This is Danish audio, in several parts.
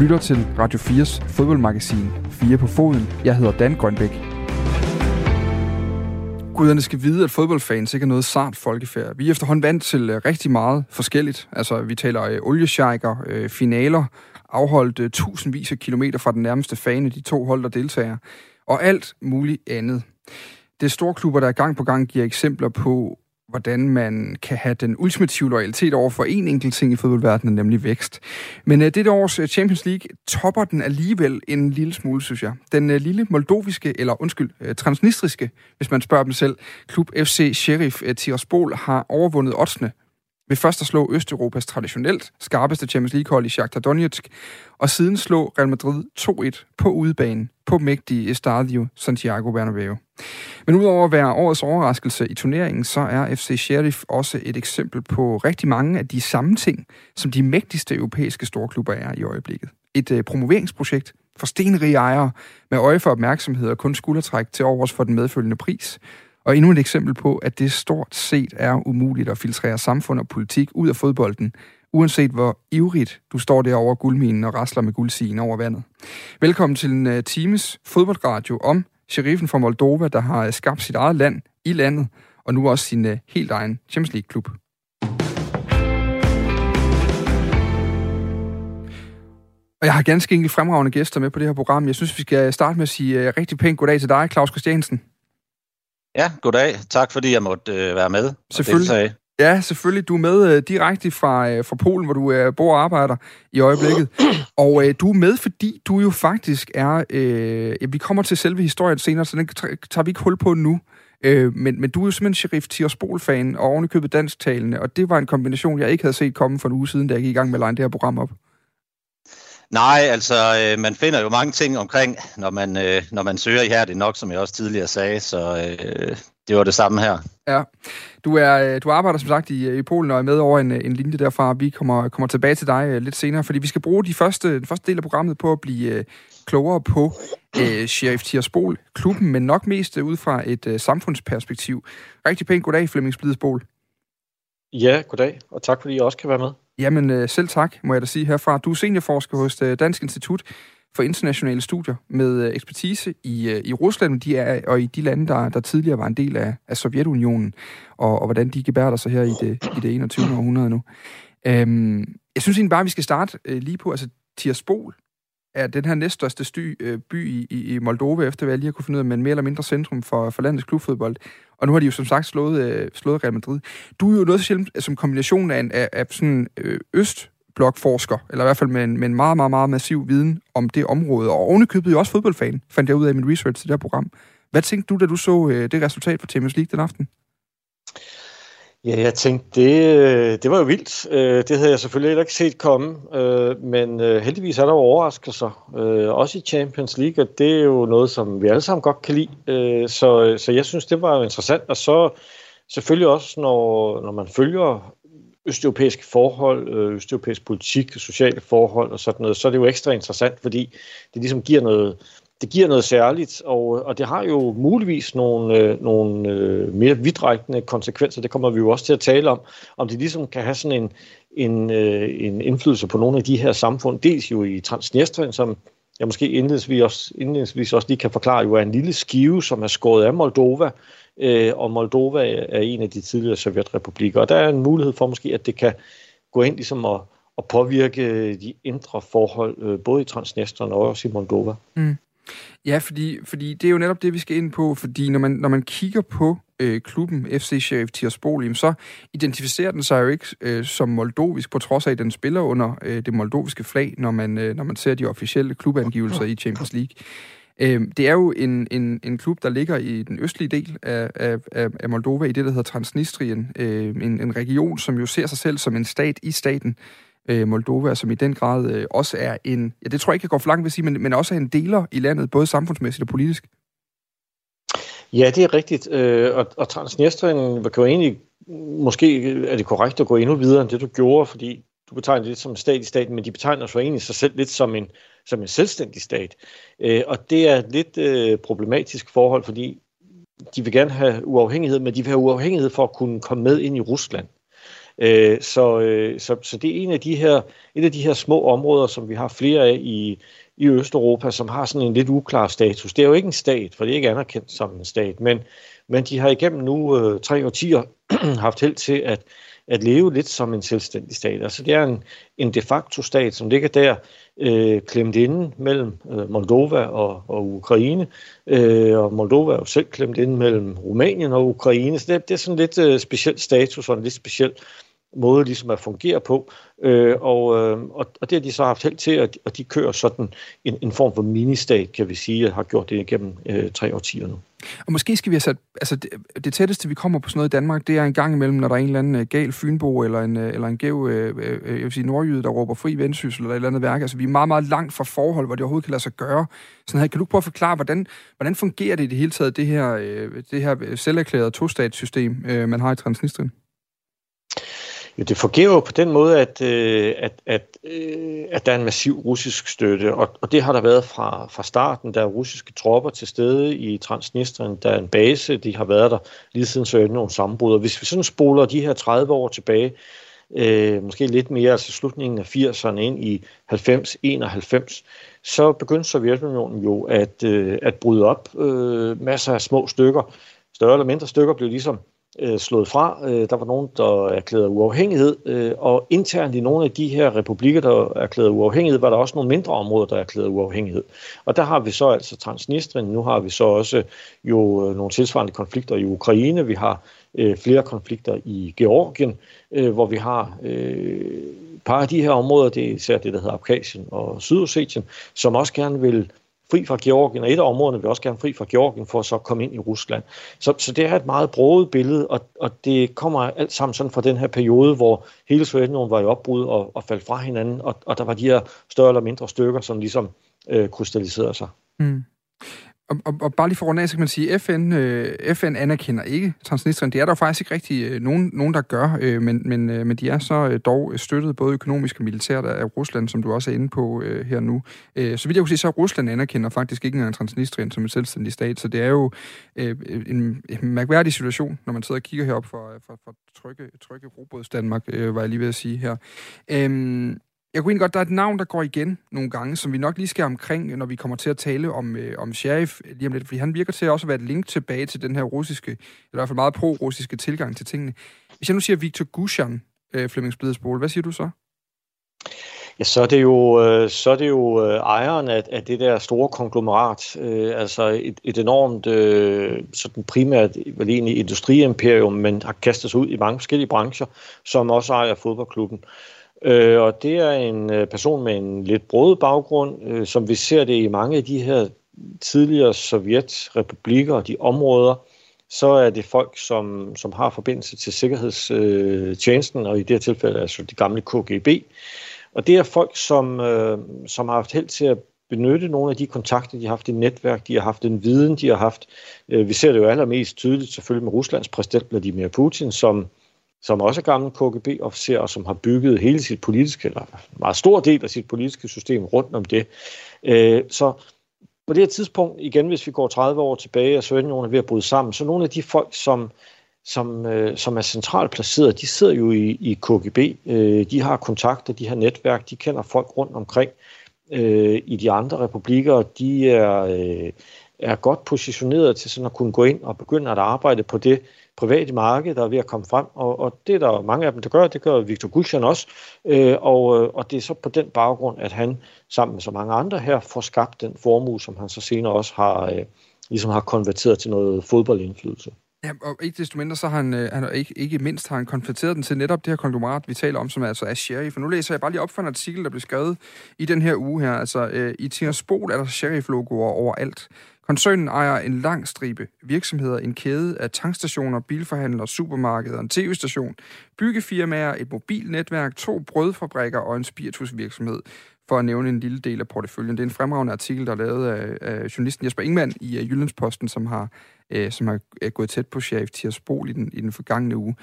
lytter til Radio 4's fodboldmagasin 4 på foden. Jeg hedder Dan Grønbæk. Guderne skal vide, at fodboldfans ikke er noget sart folkefærd. Vi er efterhånden vant til øh, rigtig meget forskelligt. Altså, vi taler øh, oliesjejker, øh, finaler, afholdt øh, tusindvis af kilometer fra den nærmeste fane, de to hold, der deltager, og alt muligt andet. Det er store klubber, der gang på gang giver eksempler på, hvordan man kan have den ultimative loyalitet over for en enkelt ting i fodboldverdenen, nemlig vækst. Men uh, dette års øh, Champions League topper den alligevel en lille smule, synes jeg. Den uh, lille moldoviske, eller undskyld, uh, transnistriske, hvis man spørger dem selv, klub FC Sheriff uh, Tiraspol har overvundet oddsene ved først at slå Østeuropas traditionelt skarpeste Champions League-hold i Shakhtar Donetsk, og siden slå Real Madrid 2-1 på udebanen på mægtige Estadio Santiago Bernabeu. Men udover at være årets overraskelse i turneringen, så er FC Sheriff også et eksempel på rigtig mange af de samme ting, som de mægtigste europæiske storklubber er i øjeblikket. Et øh, promoveringsprojekt for stenrige ejere med øje for opmærksomhed og kun skuldertræk til overs for den medfølgende pris – og endnu et eksempel på, at det stort set er umuligt at filtrere samfund og politik ud af fodbolden, uanset hvor ivrigt du står derovre guldminen og rasler med guldsigen over vandet. Velkommen til en uh, times fodboldradio om sheriffen fra Moldova, der har skabt sit eget land i landet, og nu også sin uh, helt egen Champions League-klub. Og jeg har ganske enkelt fremragende gæster med på det her program. Jeg synes, vi skal starte med at sige rigtig pænt goddag til dig, Claus Christiansen. Ja, goddag. Tak fordi jeg måtte øh, være med Selvfølgelig. Ja, selvfølgelig. Du er med øh, direkte fra, øh, fra Polen, hvor du øh, bor og arbejder i øjeblikket. Og øh, du er med, fordi du jo faktisk er... Øh, ja, vi kommer til selve historien senere, så den tager vi ikke hul på nu. Øh, men, men du er jo simpelthen Sheriff Tiraspol-fan og ovenikøbet dansktalende, og det var en kombination, jeg ikke havde set komme for en uge siden, da jeg gik i gang med at line det her program op. Nej, altså øh, man finder jo mange ting omkring, når man, øh, når man søger i her, det nok, som jeg også tidligere sagde, så øh, det var det samme her. Ja, du, er, øh, du arbejder som sagt i, i Polen og er med over en, en linje derfra. Vi kommer, kommer tilbage til dig øh, lidt senere, fordi vi skal bruge de første, den første del af programmet på at blive øh, klogere på øh, Sheriff Tiraspol, klubben, men nok mest øh, ud fra et øh, samfundsperspektiv. Rigtig pænt goddag, Flemming Splidsbol. Ja, goddag, og tak fordi I også kan være med. Jamen øh, selv tak, må jeg da sige herfra. Du er seniorforsker hos øh, Dansk Institut for Internationale Studier med øh, ekspertise i, øh, i Rusland de er, og i de lande, der, der tidligere var en del af, af Sovjetunionen, og, og hvordan de gebærder sig her i det, i det 21. århundrede nu. Øhm, jeg synes egentlig bare, at vi skal starte øh, lige på, altså Tiraspol er den her næststørste sty, øh, by i, i Moldova, efter hvad jeg lige har kunne finde ud af, men mere eller mindre centrum for, for landets klubfodbold. Og nu har de jo som sagt slået, øh, slået Real Madrid. Du er jo noget så sjældent som kombination af, en, af, af sådan øh, blokforsker, eller i hvert fald med en, med en meget, meget, meget massiv viden om det område, og ovenikøbet jo også fodboldfan, fandt jeg ud af i min research til det her program. Hvad tænkte du, da du så øh, det resultat fra Champions League den aften? Ja, jeg tænkte, det, øh, det var jo vildt. Øh, det havde jeg selvfølgelig heller ikke set komme, øh, men heldigvis er der jo overraskelser, også i Champions League, og det er jo noget, som vi alle sammen godt kan lide. Så, så jeg synes, det var jo interessant, og så selvfølgelig også, når, når man følger østeuropæiske forhold, øh, østeuropæisk politik, sociale forhold og sådan noget, så er det jo ekstra interessant, fordi det ligesom giver noget, det giver noget særligt, og, og det har jo muligvis nogle, øh, nogle øh, mere vidtrækkende konsekvenser. Det kommer vi jo også til at tale om, om det ligesom kan have sådan en, en, øh, en indflydelse på nogle af de her samfund. Dels jo i Transnistrien, som jeg måske indledningsvis også, indledningsvis også lige kan forklare, jo er en lille skive, som er skåret af Moldova, øh, og Moldova er en af de tidligere sovjetrepublikker. Og der er en mulighed for måske, at det kan gå ind ligesom at, at påvirke de indre forhold, øh, både i Transnistrien og også i Moldova. Mm. Ja, fordi, fordi det er jo netop det, vi skal ind på, fordi når man, når man kigger på øh, klubben FC Sheriff Tiraspol, så identificerer den sig jo ikke øh, som moldovisk, på trods af, at den spiller under øh, det moldoviske flag, når man, øh, når man ser de officielle klubangivelser i Champions League. Øh, det er jo en, en, en klub, der ligger i den østlige del af, af, af Moldova, i det, der hedder Transnistrien. Øh, en, en region, som jo ser sig selv som en stat i staten øh, Moldova, som i den grad øh, også er en, ja det tror jeg ikke, jeg går for langt ved at sige, men, men også er en deler i landet, både samfundsmæssigt og politisk. Ja, det er rigtigt. Øh, og, og Transnistrien kan jo egentlig, måske er det korrekt at gå endnu videre end det, du gjorde, fordi du betegner det lidt som en stat i staten, men de betegner så egentlig sig selv lidt som en, som en selvstændig stat. Øh, og det er et lidt øh, problematisk forhold, fordi de vil gerne have uafhængighed, men de vil have uafhængighed for at kunne komme med ind i Rusland. Øh, så, øh, så, så det er en af de her, et af de her små områder, som vi har flere af i, i Østeuropa, som har sådan en lidt uklar status. Det er jo ikke en stat, for det er ikke anerkendt som en stat, men, men de har igennem nu øh, tre årtier haft held til at, at leve lidt som en selvstændig stat. Altså det er en, en de facto stat, som ligger der øh, klemt inde mellem øh, Moldova og, og Ukraine, øh, og Moldova er jo selv klemt inde mellem Rumænien og Ukraine, så det, det er sådan lidt øh, speciel status og en lidt speciel måde ligesom at fungere på. Øh, og, øh, og, og det har de så haft held til, at, at de kører sådan en, en form for ministat, kan vi sige, og har gjort det igennem øh, tre årtier nu. Og måske skal vi have sat, altså det, det tætteste, vi kommer på sådan noget i Danmark, det er en gang imellem, når der er en eller anden øh, gal fynbo, eller en, øh, eller en gæv, øh, øh, jeg vil sige, nordjyde, der råber fri vendsyssel, eller et eller andet værk. Altså vi er meget, meget langt fra forhold, hvor det overhovedet kan lade sig gøre. Sådan her, kan du prøve at forklare, hvordan, hvordan fungerer det i det hele taget, det her, øh, det her selverklærede to-statssystem, øh, man har i Transnistrien? Jo, det fungerer jo på den måde, at, øh, at, at, øh, at der er en massiv russisk støtte, og, og det har der været fra, fra starten. Der er russiske tropper til stede i Transnistrien, der er en base, de har været der lige siden Sovjetunionens sammenbrud. Og hvis vi sådan spoler de her 30 år tilbage, øh, måske lidt mere, altså slutningen af 80'erne ind i 90-91, så begyndte Sovjetunionen jo at, øh, at bryde op. Øh, masser af små stykker, større eller mindre stykker, blev ligesom øh, slået fra. Øh, der var nogen, der erklærede uafhængighed, øh, og internt i nogle af de her republikker, der erklærede uafhængighed, var der også nogle mindre områder, der erklærede uafhængighed. Og der har vi så altså Transnistrien, nu har vi så også jo øh, nogle tilsvarende konflikter i Ukraine, vi har øh, flere konflikter i Georgien, øh, hvor vi har øh, par af de her områder, det er især det, der hedder Abkhazien og Sydossetien, som også gerne vil fri fra Georgien, og et af områderne vil også gerne fri fra Georgien for at så komme ind i Rusland. Så, så det er et meget broget billede, og, og det kommer alt sammen sådan fra den her periode, hvor hele Sovjetunionen var i opbrud og, og faldt fra hinanden, og, og der var de her større eller mindre stykker, som ligesom øh, krystalliserede sig. Mm. Og, og, og bare lige for rundt af, så kan man sige, at FN, øh, FN anerkender ikke Transnistrien. Det er der faktisk ikke rigtig øh, nogen, nogen, der gør, øh, men, men, øh, men de er så øh, dog støttet både økonomisk og militært af Rusland, som du også er inde på øh, her nu. Øh, så vidt jeg kunne sige, så Rusland anerkender faktisk ikke engang Transnistrien som en selvstændig stat, så det er jo øh, en, en mærkværdig situation, når man sidder og kigger herop for, øh, for, for trygge, trygge Robots Danmark, øh, var jeg lige ved at sige her. Øh, jeg kunne egentlig godt, der er et navn, der går igen nogle gange, som vi nok lige skal omkring, når vi kommer til at tale om, øh, om Sheriff lige om lidt, fordi han virker til at også være et link tilbage til den her russiske, eller i hvert fald meget pro-russiske tilgang til tingene. Hvis jeg nu siger Viktor Gushan, øh, Flemmings Blidsbol, hvad siger du så? Ja, så er det jo, øh, så er det jo øh, ejeren af, af det der store konglomerat, øh, altså et, et enormt, øh, sådan primært vel egentlig industriimperium, men har kastet sig ud i mange forskellige brancher, som også ejer fodboldklubben. Øh, Øh, og det er en øh, person med en lidt brød baggrund, øh, som vi ser det i mange af de her tidligere sovjetrepublikker og de områder, så er det folk, som, som har forbindelse til sikkerhedstjenesten, og i det her tilfælde altså de gamle KGB. Og det er folk, som, øh, som har haft held til at benytte nogle af de kontakter, de har haft i netværk, de har haft den viden, de har haft. Øh, vi ser det jo allermest tydeligt selvfølgelig med Ruslands præsident Vladimir Putin, som som også er gammel KGB-officer, og som har bygget hele sit politiske, eller en meget stor del af sit politiske system rundt om det. Øh, så på det her tidspunkt, igen hvis vi går 30 år tilbage, og Sovjetunionen er ved at bryde sammen, så nogle af de folk, som, som, øh, som er centralt placeret, de sidder jo i, i KGB. Øh, de har kontakter, de har netværk, de kender folk rundt omkring øh, i de andre republikker. De er, øh, er godt positioneret til sådan at kunne gå ind og begynde at arbejde på det, private marked, der er ved at komme frem, og, og det er der mange af dem, der gør, det gør Victor Gulshan også, øh, og, øh, og det er så på den baggrund, at han sammen med så mange andre her får skabt den formue, som han så senere også har, øh, ligesom har konverteret til noget fodboldindflydelse. Ja, og ikke desto mindre, så har han, øh, han ikke, ikke mindst har han konverteret den til netop det her konglomerat, vi taler om, som altså er sheriff. For nu læser jeg bare lige op for en artikel, der blev skrevet i den her uge her. Altså, øh, i Tiraspol er der sheriff-logoer overalt. Koncernen ejer en lang stribe virksomheder, en kæde af tankstationer, bilforhandlere, supermarkeder, en tv-station, byggefirmaer, et mobilnetværk, to brødfabrikker og en spiritusvirksomhed for at nævne en lille del af porteføljen. Det er en fremragende artikel, der er lavet af, af journalisten Jesper Ingman i uh, Jyllandsposten, som har, uh, som har uh, gået tæt på chef Tirsbol i den, i den forgangne uge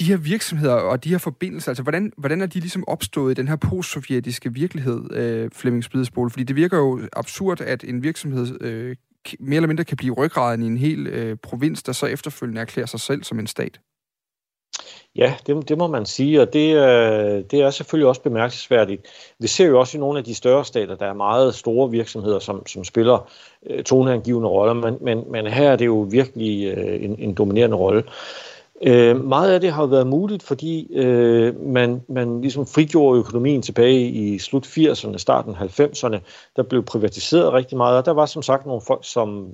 de her virksomheder og de her forbindelser, altså hvordan, hvordan er de ligesom opstået i den her postsovjetiske virkelighed, øh, Flemming Spidesbol? Fordi det virker jo absurd, at en virksomhed øh, mere eller mindre kan blive ryggraden i en hel øh, provins, der så efterfølgende erklærer sig selv som en stat. Ja, det, det må man sige, og det, øh, det er selvfølgelig også bemærkelsesværdigt. Vi ser jo også i nogle af de større stater, der er meget store virksomheder, som, som spiller øh, toneangivende roller, men, men, men her er det jo virkelig øh, en, en dominerende rolle. Øh, Øh, meget af det har været muligt, fordi øh, man, man ligesom frigjorde økonomien tilbage i slut 80'erne, starten 90'erne. Der blev privatiseret rigtig meget, og der var som sagt nogle folk, som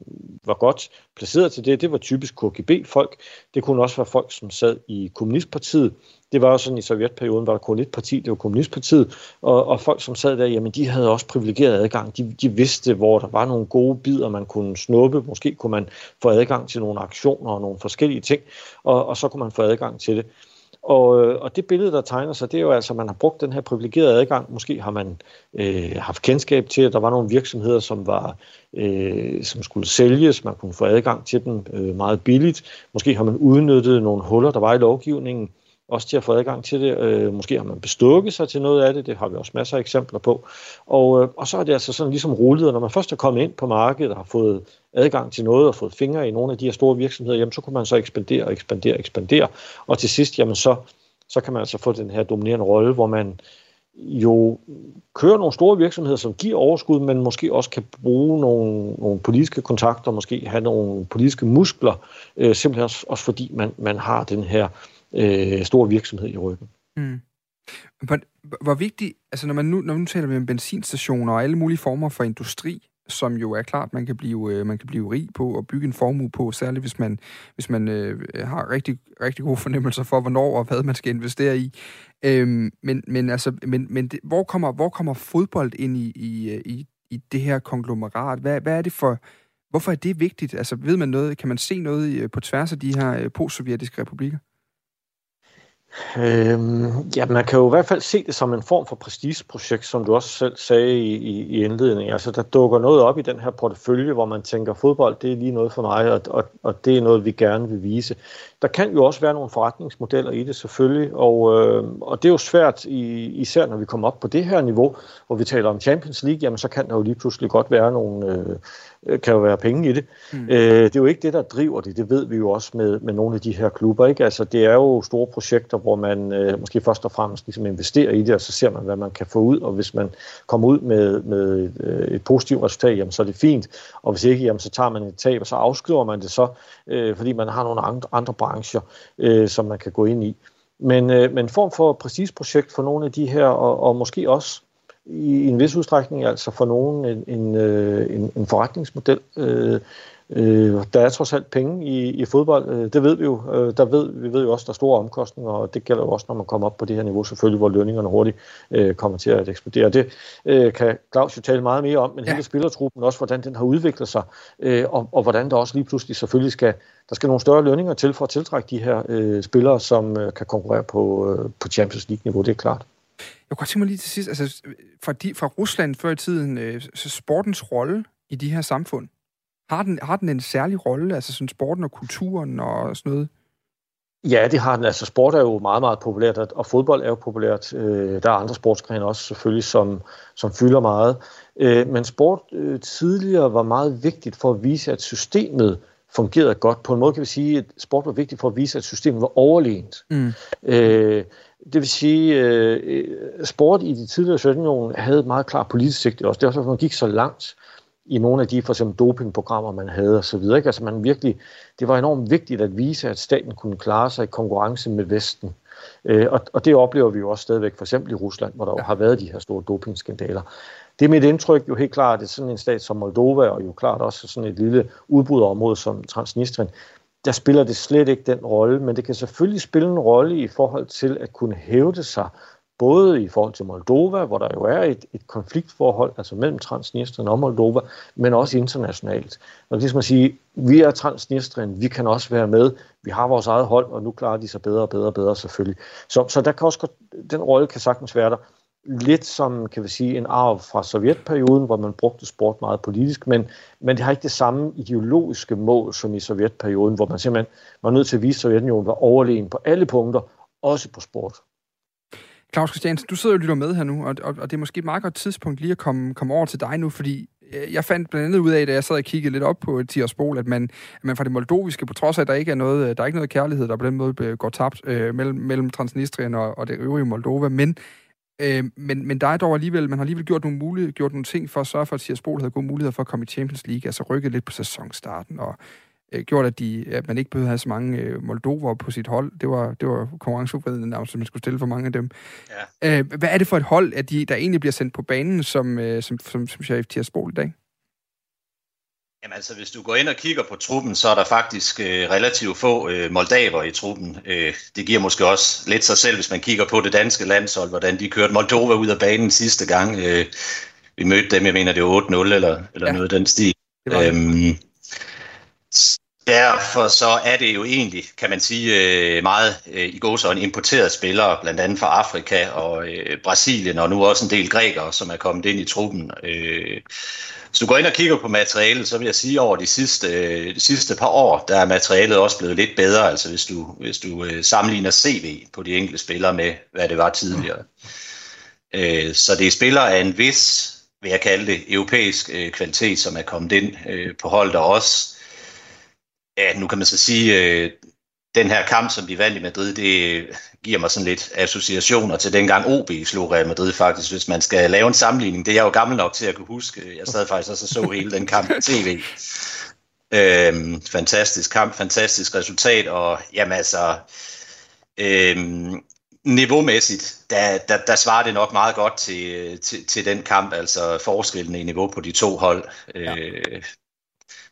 var godt placeret til det. Det var typisk KGB-folk. Det kunne også være folk, som sad i Kommunistpartiet. Det var jo sådan i sovjetperioden, var der kun et parti, det var Kommunistpartiet, og, og folk, som sad der, jamen de havde også privilegeret adgang. De, de vidste, hvor der var nogle gode bidder, man kunne snuppe. Måske kunne man få adgang til nogle aktioner og nogle forskellige ting, og, og så kunne man få adgang til det. Og, og det billede, der tegner sig, det er jo altså, at man har brugt den her privilegerede adgang. Måske har man øh, haft kendskab til, at der var nogle virksomheder, som var øh, som skulle sælges. Man kunne få adgang til dem øh, meget billigt. Måske har man udnyttet nogle huller, der var i lovgivningen også til at få adgang til det. Øh, måske har man bestukket sig til noget af det, det har vi også masser af eksempler på. Og, øh, og så er det altså sådan ligesom rullet, når man først er kommet ind på markedet og har fået adgang til noget og fået fingre i nogle af de her store virksomheder, jamen så kunne man så ekspandere og ekspandere og ekspandere. Og til sidst, jamen så, så kan man altså få den her dominerende rolle, hvor man jo kører nogle store virksomheder, som giver overskud, men måske også kan bruge nogle, nogle politiske kontakter, måske have nogle politiske muskler, øh, simpelthen også, også fordi man, man har den her øh, Øh, stor virksomhed i ryggen. Mm. Hvor, hvor vigtigt, altså når man nu, når man nu taler med benzinstationer og alle mulige former for industri, som jo er klart, man kan blive, øh, man kan blive rig på og bygge en formue på, særligt hvis man, hvis man øh, har rigtig, rigtig gode fornemmelser for, hvornår og hvad man skal investere i. Øhm, men, men, altså, men, men det, hvor, kommer, hvor kommer fodbold ind i, i, øh, i, i det her konglomerat? Hvad, hvad er det for... Hvorfor er det vigtigt? Altså, ved man noget? Kan man se noget øh, på tværs af de her postsovjetiske republikker? Øhm, ja, man kan jo i hvert fald se det som en form for prestigeprojekt, som du også selv sagde i, i, i indledningen. Altså, der dukker noget op i den her portefølje, hvor man tænker, fodbold, det er lige noget for mig, og, og, og det er noget, vi gerne vil vise. Der kan jo også være nogle forretningsmodeller i det, selvfølgelig, og, øh, og det er jo svært, i, især når vi kommer op på det her niveau, hvor vi taler om Champions League, jamen så kan der jo lige pludselig godt være nogle... Øh, kan jo være penge i det. Mm. Øh, det er jo ikke det, der driver det. Det ved vi jo også med, med nogle af de her klubber. Ikke? Altså, det er jo store projekter, hvor man øh, måske først og fremmest ligesom investerer i det, og så ser man, hvad man kan få ud. Og hvis man kommer ud med, med et, øh, et positivt resultat, jamen, så er det fint. Og hvis ikke, jamen, så tager man et tab, og så afskriver man det så, øh, fordi man har nogle andre, andre brancher, øh, som man kan gå ind i. Men, øh, men form for præcisprojekt for nogle af de her, og, og måske også i en vis udstrækning altså for nogen en, en, øh, en, en forretningsmodel. Øh, øh, der er trods alt penge i, i fodbold, øh, det ved vi jo. Øh, der ved, vi ved jo også, der er store omkostninger, og det gælder jo også, når man kommer op på det her niveau, selvfølgelig, hvor lønningerne hurtigt øh, kommer til at eksplodere. Det øh, kan Claus jo tale meget mere om, men ja. hele spillertruppen også, hvordan den har udviklet sig, øh, og, og hvordan der også lige pludselig selvfølgelig skal, der skal nogle større lønninger til for at tiltrække de her øh, spillere, som øh, kan konkurrere på, øh, på Champions League-niveau, det er klart. Jeg kunne tænke mig lige til sidst, altså fra, de, fra Rusland før i tiden, øh, så sportens rolle i de her samfund, har den, har den en særlig rolle, altså sådan sporten og kulturen og sådan noget? Ja, det har den. Altså sport er jo meget, meget populært, og fodbold er jo populært. Øh, der er andre sportsgrene også selvfølgelig, som, som fylder meget. Øh, men sport øh, tidligere var meget vigtigt for at vise, at systemet fungerede godt. På en måde kan vi sige, at sport var vigtigt for at vise, at systemet var overlegent. Mm. Øh, det vil sige, øh, sport i de tidligere Sovjetunionen havde et meget klart politisk sigte også. Det er også, at man gik så langt i nogle af de for eksempel dopingprogrammer, man havde osv. Altså man virkelig, det var enormt vigtigt at vise, at staten kunne klare sig i konkurrence med Vesten. Øh, og, og det oplever vi jo også stadigvæk, for eksempel i Rusland, hvor der jo har været de her store dopingskandaler. Det er mit indtryk jo helt klart, at sådan en stat som Moldova, og jo klart også sådan et lille udbryderområde som Transnistrien, der spiller det slet ikke den rolle, men det kan selvfølgelig spille en rolle i forhold til at kunne hævde sig, både i forhold til Moldova, hvor der jo er et, et konfliktforhold, altså mellem Transnistrien og Moldova, men også internationalt. Og det skal man sige, vi er Transnistrien, vi kan også være med, vi har vores eget hold, og nu klarer de sig bedre og bedre og bedre selvfølgelig. Så, så der kan også, den rolle kan sagtens være der lidt som, kan vi sige, en arv fra sovjetperioden, hvor man brugte sport meget politisk, men, men det har ikke det samme ideologiske mål som i sovjetperioden, hvor man simpelthen var nødt til at vise, at Sovjetunionen var overlegen på alle punkter, også på sport. Claus Christiansen, du sidder og lytter med her nu, og, og, og det er måske et meget godt tidspunkt lige at komme, komme over til dig nu, fordi øh, jeg fandt blandt andet ud af, da jeg sad og kiggede lidt op på Tiraspol, at man, at man fra det moldoviske, på trods af, at der ikke er noget, øh, der er ikke noget kærlighed, der på den måde øh, går tabt øh, mellem, mellem Transnistrien og, og det øvrige Moldova, men Øh, men, men der er dog alligevel, man har alligevel gjort nogle, mulighed, gjort nogle ting for at sørge for, at Tiraspol havde gode muligheder for at komme i Champions League, altså rykket lidt på sæsonstarten, og øh, gjort, at, de, at man ikke behøvede have så mange øh, Moldover på sit hold. Det var, det var konkurrenceforvridende navn, som man skulle stille for mange af dem. Ja. Øh, hvad er det for et hold, at de, der egentlig bliver sendt på banen som, øh, som, som, som chef Tiraspol i dag? Jamen altså, hvis du går ind og kigger på truppen, så er der faktisk øh, relativt få øh, moldaver i truppen. Øh, det giver måske også lidt sig selv, hvis man kigger på det danske landshold, hvordan de kørte Moldova ud af banen sidste gang. Øh, vi mødte dem, jeg mener, det var 8-0 eller, eller ja. noget af den stil. Øhm, derfor så er det jo egentlig, kan man sige, øh, meget øh, i går så en importeret spillere, blandt andet fra Afrika og øh, Brasilien, og nu også en del grækere, som er kommet ind i truppen. Hvis du går ind og kigger på materialet, så vil jeg sige, at over de sidste, de sidste par år, der er materialet også blevet lidt bedre, altså hvis du, hvis du sammenligner CV på de enkelte spillere med, hvad det var tidligere. Så det er spillere af en vis, vil jeg kalde det, europæisk kvalitet, som er kommet ind på holdet, og også, ja, nu kan man så sige, den her kamp, som de vandt i Madrid, det giver mig sådan lidt associationer til dengang OB slog Real Madrid faktisk, hvis man skal lave en sammenligning. Det er jeg jo gammel nok til at kunne huske. Jeg sad faktisk også og så hele den kamp på tv. Øhm, fantastisk kamp, fantastisk resultat, og jamen altså, øhm, niveaumæssigt, der, der, der svarer det nok meget godt til, til, til den kamp, altså forskellen i niveau på de to hold. Ja. Øh,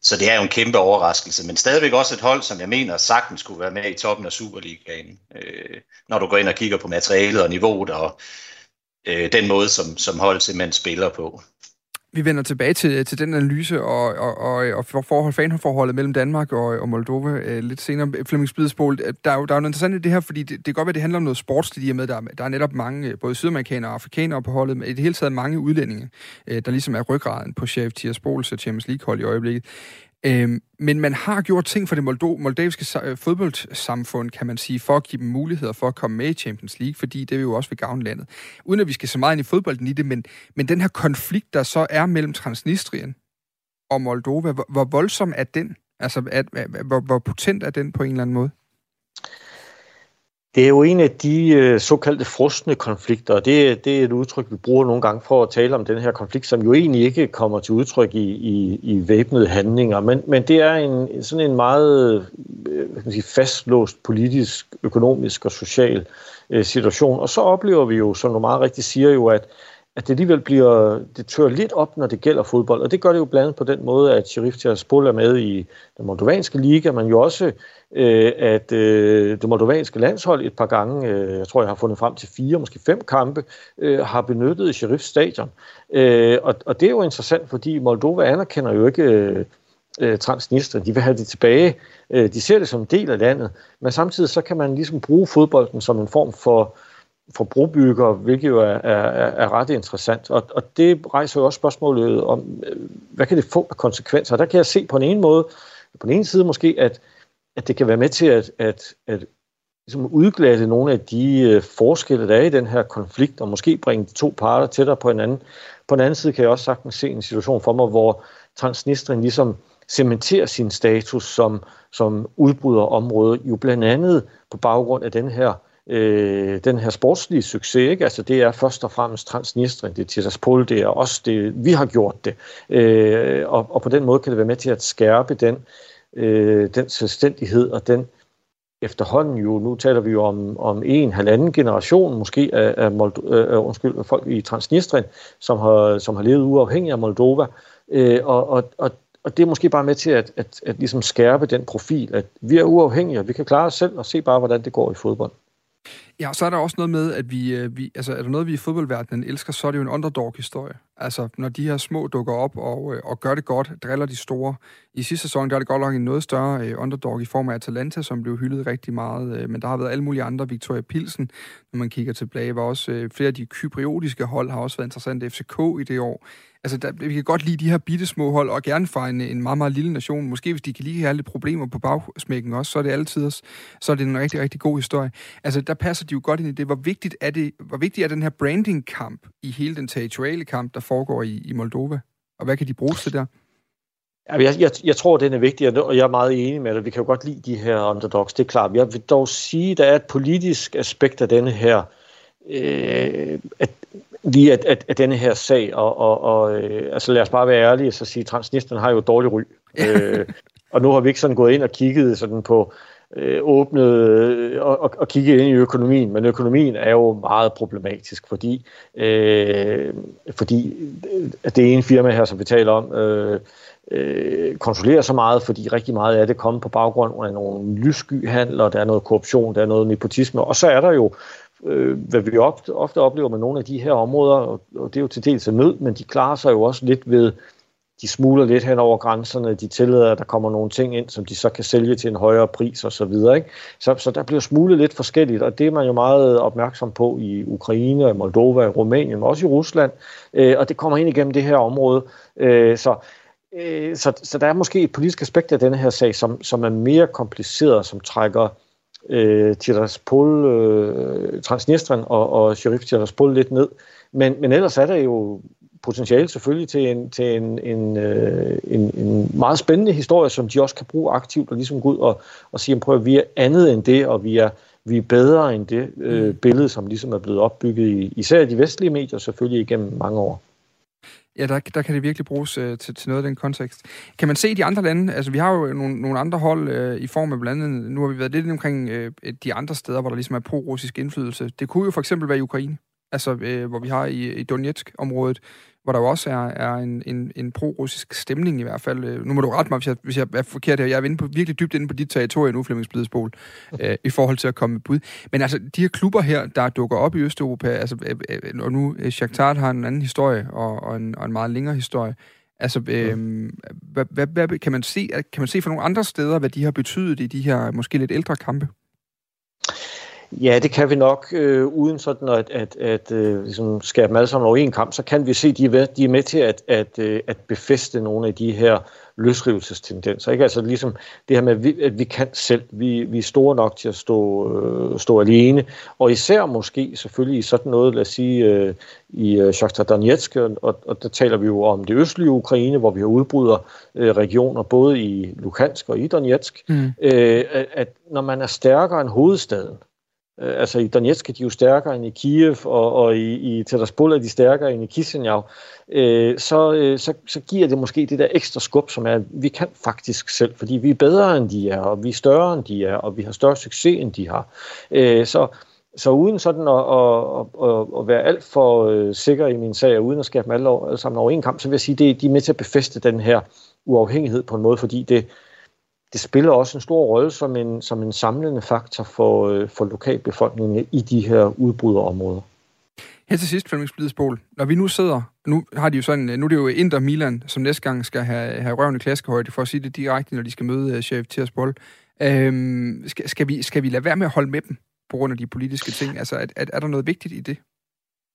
så det er jo en kæmpe overraskelse, men stadigvæk også et hold, som jeg mener sagtens skulle være med i toppen af Superligaen, øh, når du går ind og kigger på materialet og niveauet og øh, den måde, som, som holdet simpelthen spiller på. Vi vender tilbage til, til den analyse og, og, og, og forhold, fanforholdet mellem Danmark og, og Moldova øh, lidt senere. Flemming Spidesbol, øh, der er jo, der er jo noget interessant i det her, fordi det, det kan godt være, at det handler om noget sportsligt i og med, der, der er netop mange, øh, både sydamerikanere og afrikanere på holdet, men i det hele taget mange udlændinge, øh, der ligesom er ryggraden på Chef Tirsbols Champions League-hold i øjeblikket. Øhm, men man har gjort ting for det moldo- moldaviske øh, fodboldsamfund, kan man sige, for at give dem muligheder for at komme med i Champions League, fordi det vil jo også vil gavne landet. Uden at vi skal så meget ind i fodbolden i det, men, men den her konflikt, der så er mellem Transnistrien og Moldova, hvor, hvor voldsom er den? Altså, at, hvor, hvor potent er den på en eller anden måde? Det er jo en af de øh, såkaldte frosne konflikter, og det, det er et udtryk, vi bruger nogle gange for at tale om den her konflikt, som jo egentlig ikke kommer til udtryk i, i, i væbnede handlinger, men, men det er en, sådan en meget øh, kan man sige, fastlåst politisk, økonomisk og social øh, situation. Og så oplever vi jo, som du meget rigtigt siger jo, at, at det alligevel bliver, det tør lidt op, når det gælder fodbold, og det gør det jo blandt andet på den måde, at Sheriff Tiraspol er med i den moldovanske liga, men jo også øh, at øh, det moldovanske landshold et par gange, øh, jeg tror jeg har fundet frem til fire, måske fem kampe, øh, har benyttet Sheriff Stadion. Øh, og, og det er jo interessant, fordi Moldova anerkender jo ikke øh, øh Transnistria. De vil have det tilbage. Øh, de ser det som en del af landet, men samtidig så kan man ligesom bruge fodbolden som en form for for brobygger, hvilket jo er, er, er ret interessant. Og, og det rejser jo også spørgsmålet om, øh, hvad kan det få af konsekvenser? Der kan jeg se på en ene måde, på den ene side måske, at at det kan være med til at, at, at ligesom udglatte nogle af de øh, forskelle, der er i den her konflikt, og måske bringe de to parter tættere på hinanden. På den anden side kan jeg også sagtens se en situation for mig, hvor Transnistrien ligesom cementerer sin status som, som udbryderområde, jo blandt andet på baggrund af den her øh, den her sportslige succes. Ikke? Altså, det er først og fremmest Transnistrien, det er Tiraspol, det er også det, vi har gjort det. Øh, og, og på den måde kan det være med til at skærpe den øh, den selvstændighed og den efterhånden jo, nu taler vi jo om, om en halvanden generation måske af, af, Mold- øh, øh, undskyld, folk i Transnistrien, som har, som har levet uafhængigt af Moldova. Øh, og, og, og, og det er måske bare med til at, at, at ligesom skærpe den profil, at vi er uafhængige, og vi kan klare os selv og se bare, hvordan det går i fodbold. Ja, så er der også noget med, at vi, øh, vi altså er der noget, vi i fodboldverdenen elsker, så er det jo en underdog-historie. Altså, når de her små dukker op og, øh, og gør det godt, driller de store. I sidste sæson, der er det godt nok en noget større øh, underdog i form af Atalanta, som blev hyldet rigtig meget. Øh, men der har været alle mulige andre. Victoria Pilsen, når man kigger tilbage, var også øh, flere af de kypriotiske hold har også været interessante. FCK i det år altså, der, vi kan godt lide de her bitte små hold, og gerne fra en, en meget, meget lille nation. Måske hvis de kan lige have lidt problemer på bagsmækken også, så er det altid så er det en rigtig, rigtig god historie. Altså, der passer de jo godt ind i det. Hvor vigtigt er, det, hvor vigtigt er den her branding-kamp i hele den territoriale kamp, der foregår i, i Moldova? og hvad kan de bruges til der? Jeg, jeg, jeg tror, den er vigtig, og jeg er meget enig med dig. Vi kan jo godt lide de her underdogs, det er klart. Jeg vil dog sige, at der er et politisk aspekt af denne her, øh, at, lige at, at, at denne her sag, og, og, og øh, altså lad os bare være ærlige og så sige, transnisterne har jo dårlig ry. øh, og nu har vi ikke sådan gået ind og kigget sådan på øh, Øh, åbnet øh, og, og, og kigget ind i økonomien, men økonomien er jo meget problematisk, fordi, øh, fordi øh, det ene firma her, som vi taler om, øh, øh, kontrollerer så meget, fordi rigtig meget af det kommer på baggrund af nogle lysskyhandler, der er noget korruption, der er noget nepotisme, og så er der jo øh, hvad vi ofte, ofte oplever med nogle af de her områder, og, og det er jo til dels af nød, men de klarer sig jo også lidt ved, de smuler lidt hen over grænserne, de tillader, at der kommer nogle ting ind, som de så kan sælge til en højere pris og så videre. Ikke? Så, så der bliver smuglet lidt forskelligt, og det er man jo meget opmærksom på i Ukraine, Moldova, Rumænien, men også i Rusland, øh, og det kommer ind igennem det her område. Øh, så øh, så, så der er måske et politisk aspekt af denne her sag, som, som er mere kompliceret, som trækker øh, Tiraspol, øh, Transnistrien og, og Sheriff Tiraspol lidt ned. Men, men ellers er der jo potentiale selvfølgelig til en, til en, en, øh, en, en meget spændende historie, som de også kan bruge aktivt og ligesom gå ud og, og sige, prøv at vi er andet end det, og vi er, vi er bedre end det øh, mm. billede, som ligesom er blevet opbygget i især de vestlige medier selvfølgelig igennem mange år. Ja, der, der kan det virkelig bruges øh, til, til noget af den kontekst. Kan man se i de andre lande, altså vi har jo nogle, nogle andre hold øh, i form af blandt andet, nu har vi været lidt omkring øh, de andre steder, hvor der ligesom er pro-russisk indflydelse. Det kunne jo for eksempel være i Ukraine, altså øh, hvor vi har i, i Donetsk-området, hvor der jo også er, er en, en, en pro-russisk stemning i hvert fald. Øh, nu må du rette mig, hvis jeg, hvis jeg er forkert her. Jeg er inde på, virkelig dybt inde på dit territorie nu, Flemmings Blidesbol, øh, i forhold til at komme med bud. Men altså, de her klubber her, der dukker op i Østeuropa, altså, øh, øh, og nu Shakhtar har en anden historie, og, og, en, og en meget længere historie. Altså, øh, hvad, hvad, hvad, kan, man se, kan man se fra nogle andre steder, hvad de har betydet i de her måske lidt ældre kampe? Ja, det kan vi nok, øh, uden sådan at, at, at øh, ligesom skabe dem alle sammen over en kamp, så kan vi se, at de er, de er med til at, at, øh, at befeste nogle af de her løsrivelsestendenser. Ikke? Altså ligesom det her med, at vi, at vi kan selv, vi, vi er store nok til at stå, øh, stå alene, og især måske selvfølgelig i sådan noget, lad os sige, øh, i øh, Shakhtar Donetsk, og, og der taler vi jo om det østlige Ukraine, hvor vi har udbryder øh, regioner, både i Luhansk og i Donetsk, mm. øh, at når man er stærkere end hovedstaden, Øh, altså i Donetsk er de jo stærkere end i Kiev, og, og i, i Tataspol er de stærkere end i Chisinau, øh, så, øh, så, så giver det måske det der ekstra skub, som er, at vi kan faktisk selv, fordi vi er bedre end de er, og vi er større end de er, og vi har større succes end de har. Øh, så, så uden sådan at, at, at, at være alt for øh, sikker i min sag, og uden at skabe dem alle, alle sammen over en kamp, så vil jeg sige, at de er med til at befeste den her uafhængighed på en måde, fordi det, det spiller også en stor rolle som en, som en samlende faktor for, øh, for lokalbefolkningen i de her udbryderområder. Her til sidst, Flemming Splidsbol. Når vi nu sidder, nu har de jo sådan, nu er det jo Inter Milan, som næste gang skal have, have røven i klaskehøjde, for at sige det direkte, når de skal møde øh, uh, chef Tiraspol. Øhm, skal, skal, vi, skal vi lade være med at holde med dem på grund af de politiske ting? Altså, er, er, er der noget vigtigt i det?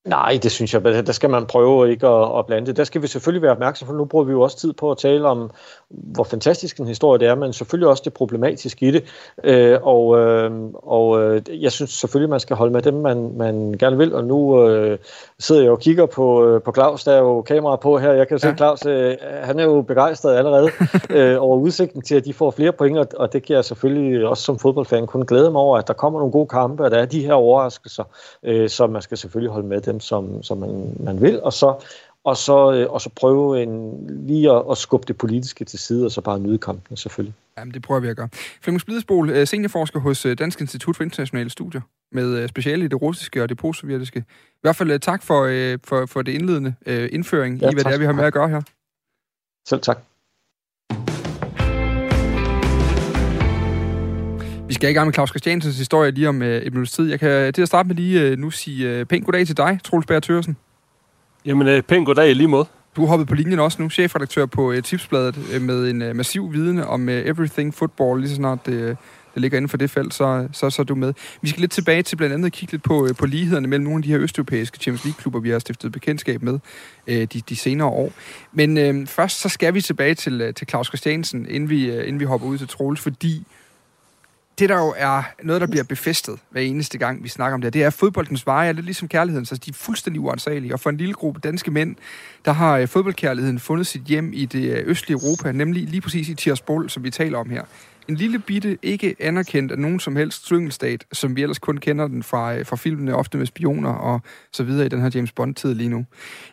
Nej, det synes jeg, der skal man prøve ikke at, at blande det. Der skal vi selvfølgelig være opmærksom på. Nu bruger vi jo også tid på at tale om, hvor fantastisk en historie det er, men selvfølgelig også det problematiske i det. Øh, og øh, og øh, jeg synes selvfølgelig, man skal holde med dem, man, man gerne vil. Og nu øh, sidder jeg og kigger på, øh, på Claus, der er jo kamera på her. Jeg kan se, ja. Claus, øh, han er jo begejstret allerede øh, over udsigten til, at de får flere point, og, og det kan jeg selvfølgelig også som fodboldfan kun glæde mig over, at der kommer nogle gode kampe, og der er de her overraskelser, øh, så man skal selvfølgelig holde med dem, som, som man, man vil. Og så og så, øh, og så prøve en, lige at, at skubbe det politiske til side, og så bare nyde kampen selvfølgelig. Jamen, det prøver vi at gøre. Flemming Splidesbol, øh, seniorforsker hos øh, Dansk Institut for Internationale Studier, med speciale i det russiske og det postsovjetiske. I hvert fald tak for, for, for det indledende indføring ja, i, hvad det er, vi har med at gøre her. Selv tak. Skal i gang med Claus Christiansens historie lige om et minuts tid. Jeg kan til at starte med lige nu sige pænt goddag til dig, Troels Bære Thørsen. Jamen, øh, pænt goddag i lige måde. Du har hoppet på linjen også nu, chefredaktør på uh, Tipsbladet, uh, med en uh, massiv viden om uh, everything football, lige så snart det, uh, det ligger inden for det felt, så, så, så er du med. Vi skal lidt tilbage til blandt andet at kigge lidt på, uh, på lighederne mellem nogle af de her østeuropæiske Champions League-klubber, vi har stiftet bekendtskab med uh, de, de senere år. Men uh, først så skal vi tilbage til, uh, til Claus Christiansen, inden vi, uh, inden vi hopper ud til Troels, fordi det der jo er noget, der bliver befæstet hver eneste gang, vi snakker om det, det er, at fodboldens veje er lidt ligesom kærligheden, så de er fuldstændig uansagelige. Og for en lille gruppe danske mænd, der har øh, fodboldkærligheden fundet sit hjem i det øh, østlige Europa, nemlig lige præcis i Tiraspol, som vi taler om her en lille bitte, ikke anerkendt af nogen som helst slyngelstat, som vi ellers kun kender den fra, øh, fra filmene, ofte med spioner og så videre i den her James Bond-tid lige nu.